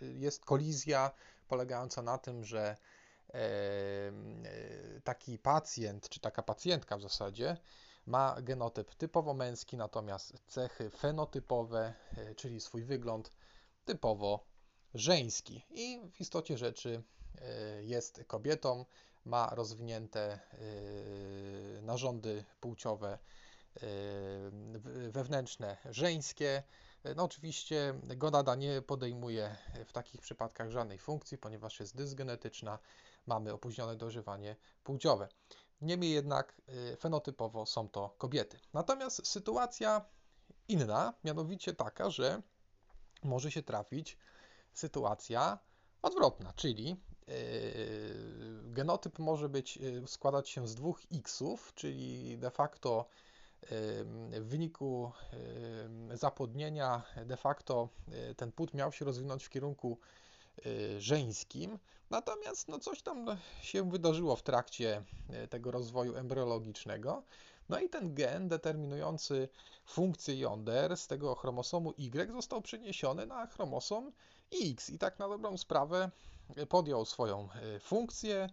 jest kolizja polegająca na tym, że taki pacjent, czy taka pacjentka w zasadzie, ma genotyp typowo męski, natomiast cechy fenotypowe, e, czyli swój wygląd typowo żeński. I w istocie rzeczy e, jest kobietą, ma rozwinięte e, narządy płciowe wewnętrzne żeńskie. No oczywiście gonada nie podejmuje w takich przypadkach żadnej funkcji, ponieważ jest dysgenetyczna, mamy opóźnione dożywanie płciowe. Niemniej jednak y, fenotypowo są to kobiety. Natomiast sytuacja inna, mianowicie taka, że może się trafić sytuacja odwrotna, czyli genotyp może być yy, składać się z dwóch xów, czyli de facto yy, w wyniku zapłodnienia de facto ten płód miał się rozwinąć w kierunku żeńskim, natomiast no coś tam się wydarzyło w trakcie tego rozwoju embryologicznego, no i ten gen determinujący funkcję jąder z tego chromosomu Y został przeniesiony na chromosom X. I tak na dobrą sprawę podjął swoją e, funkcję.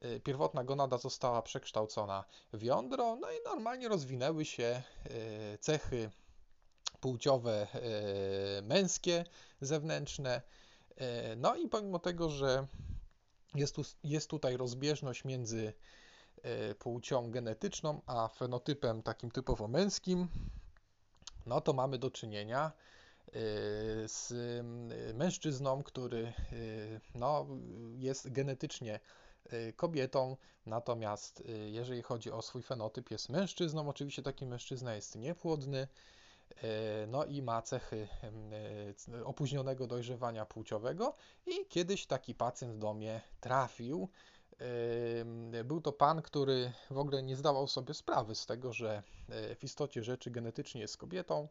E, pierwotna gonada została przekształcona w jądro, no i normalnie rozwinęły się e, cechy płciowe męskie, zewnętrzne. No i pomimo tego, że jest, tu, jest tutaj rozbieżność między płcią genetyczną a fenotypem takim typowo męskim, no to mamy do czynienia z y, mężczyzną, który y, no, jest genetycznie kobietą, natomiast jeżeli chodzi o swój fenotyp, jest mężczyzną. Oczywiście taki mężczyzna jest niepłodny, no i ma cechy opóźnionego dojrzewania płciowego. I kiedyś taki pacjent do mnie trafił. Był to pan, który w ogóle nie zdawał sobie sprawy z tego, że w istocie rzeczy genetycznie jest kobietą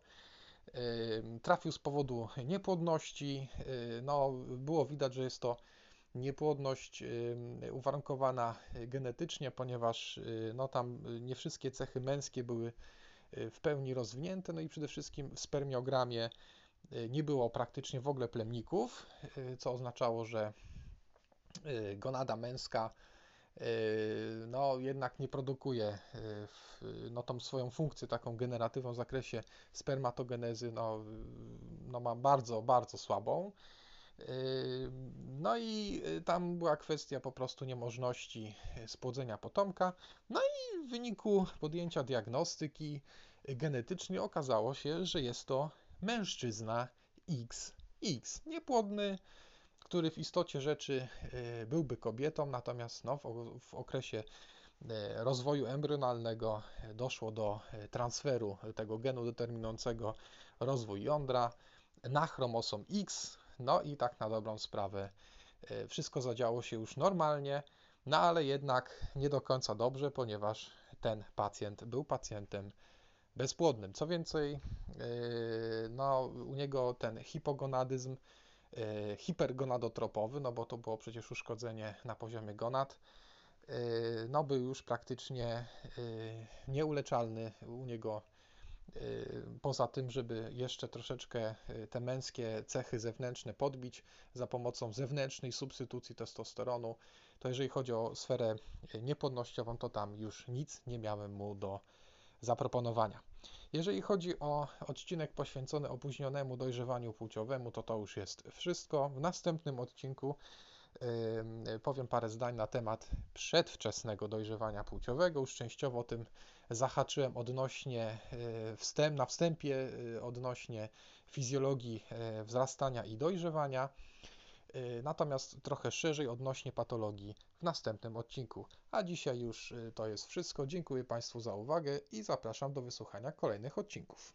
Trafił z powodu niepłodności. No, było widać, że jest to niepłodność uwarunkowana genetycznie, ponieważ no, tam nie wszystkie cechy męskie były w pełni rozwinięte, no i przede wszystkim w spermiogramie nie było praktycznie w ogóle plemników, co oznaczało, że gonada męska Yy, no jednak nie produkuje yy, no, tą swoją funkcję taką generatywną w zakresie spermatogenezy, no, no ma bardzo, bardzo słabą. Yy, no i tam była kwestia po prostu niemożności spłodzenia potomka. No i w wyniku podjęcia diagnostyki genetycznej okazało się, że jest to mężczyzna XX, niepłodny, który w istocie rzeczy e, byłby kobietą, natomiast no, w, okresie e, rozwoju embrionalnego doszło do e, transferu tego genu determinującego rozwój jądra na chromosom X, no i tak na dobrą sprawę wszystko zadziało się już normalnie, no ale jednak nie do końca dobrze, ponieważ ten pacjent był pacjentem bezpłodnym. Co więcej, no, u niego ten hipogonadyzm E, hipergonadotropowy, no bo to było przecież uszkodzenie na poziomie gonad, e, no był już praktycznie e, nieuleczalny u niego. Poza tym, żeby jeszcze troszeczkę te męskie cechy zewnętrzne podbić za pomocą zewnętrznej substytucji testosteronu, to jeżeli chodzi o sferę niepłodnościową, to tam już nic nie miałem mu do zaproponowania. Jeżeli chodzi o odcinek poświęcony opóźnionemu dojrzewaniu płciowemu, to to już jest wszystko. W następnym odcinku yy, powiem parę zdań na temat przedwczesnego dojrzewania płciowego. Już częściowo o tym zahaczyłem odnośnie yy, wstęp, na wstępie yy, odnośnie fizjologii yy, wzrastania i dojrzewania. Y, natomiast trochę szerzej odnośnie patologii w następnym odcinku. A dzisiaj już y, to jest wszystko. Dziękuję Państwu za uwagę i zapraszam do wysłuchania kolejnych odcinków.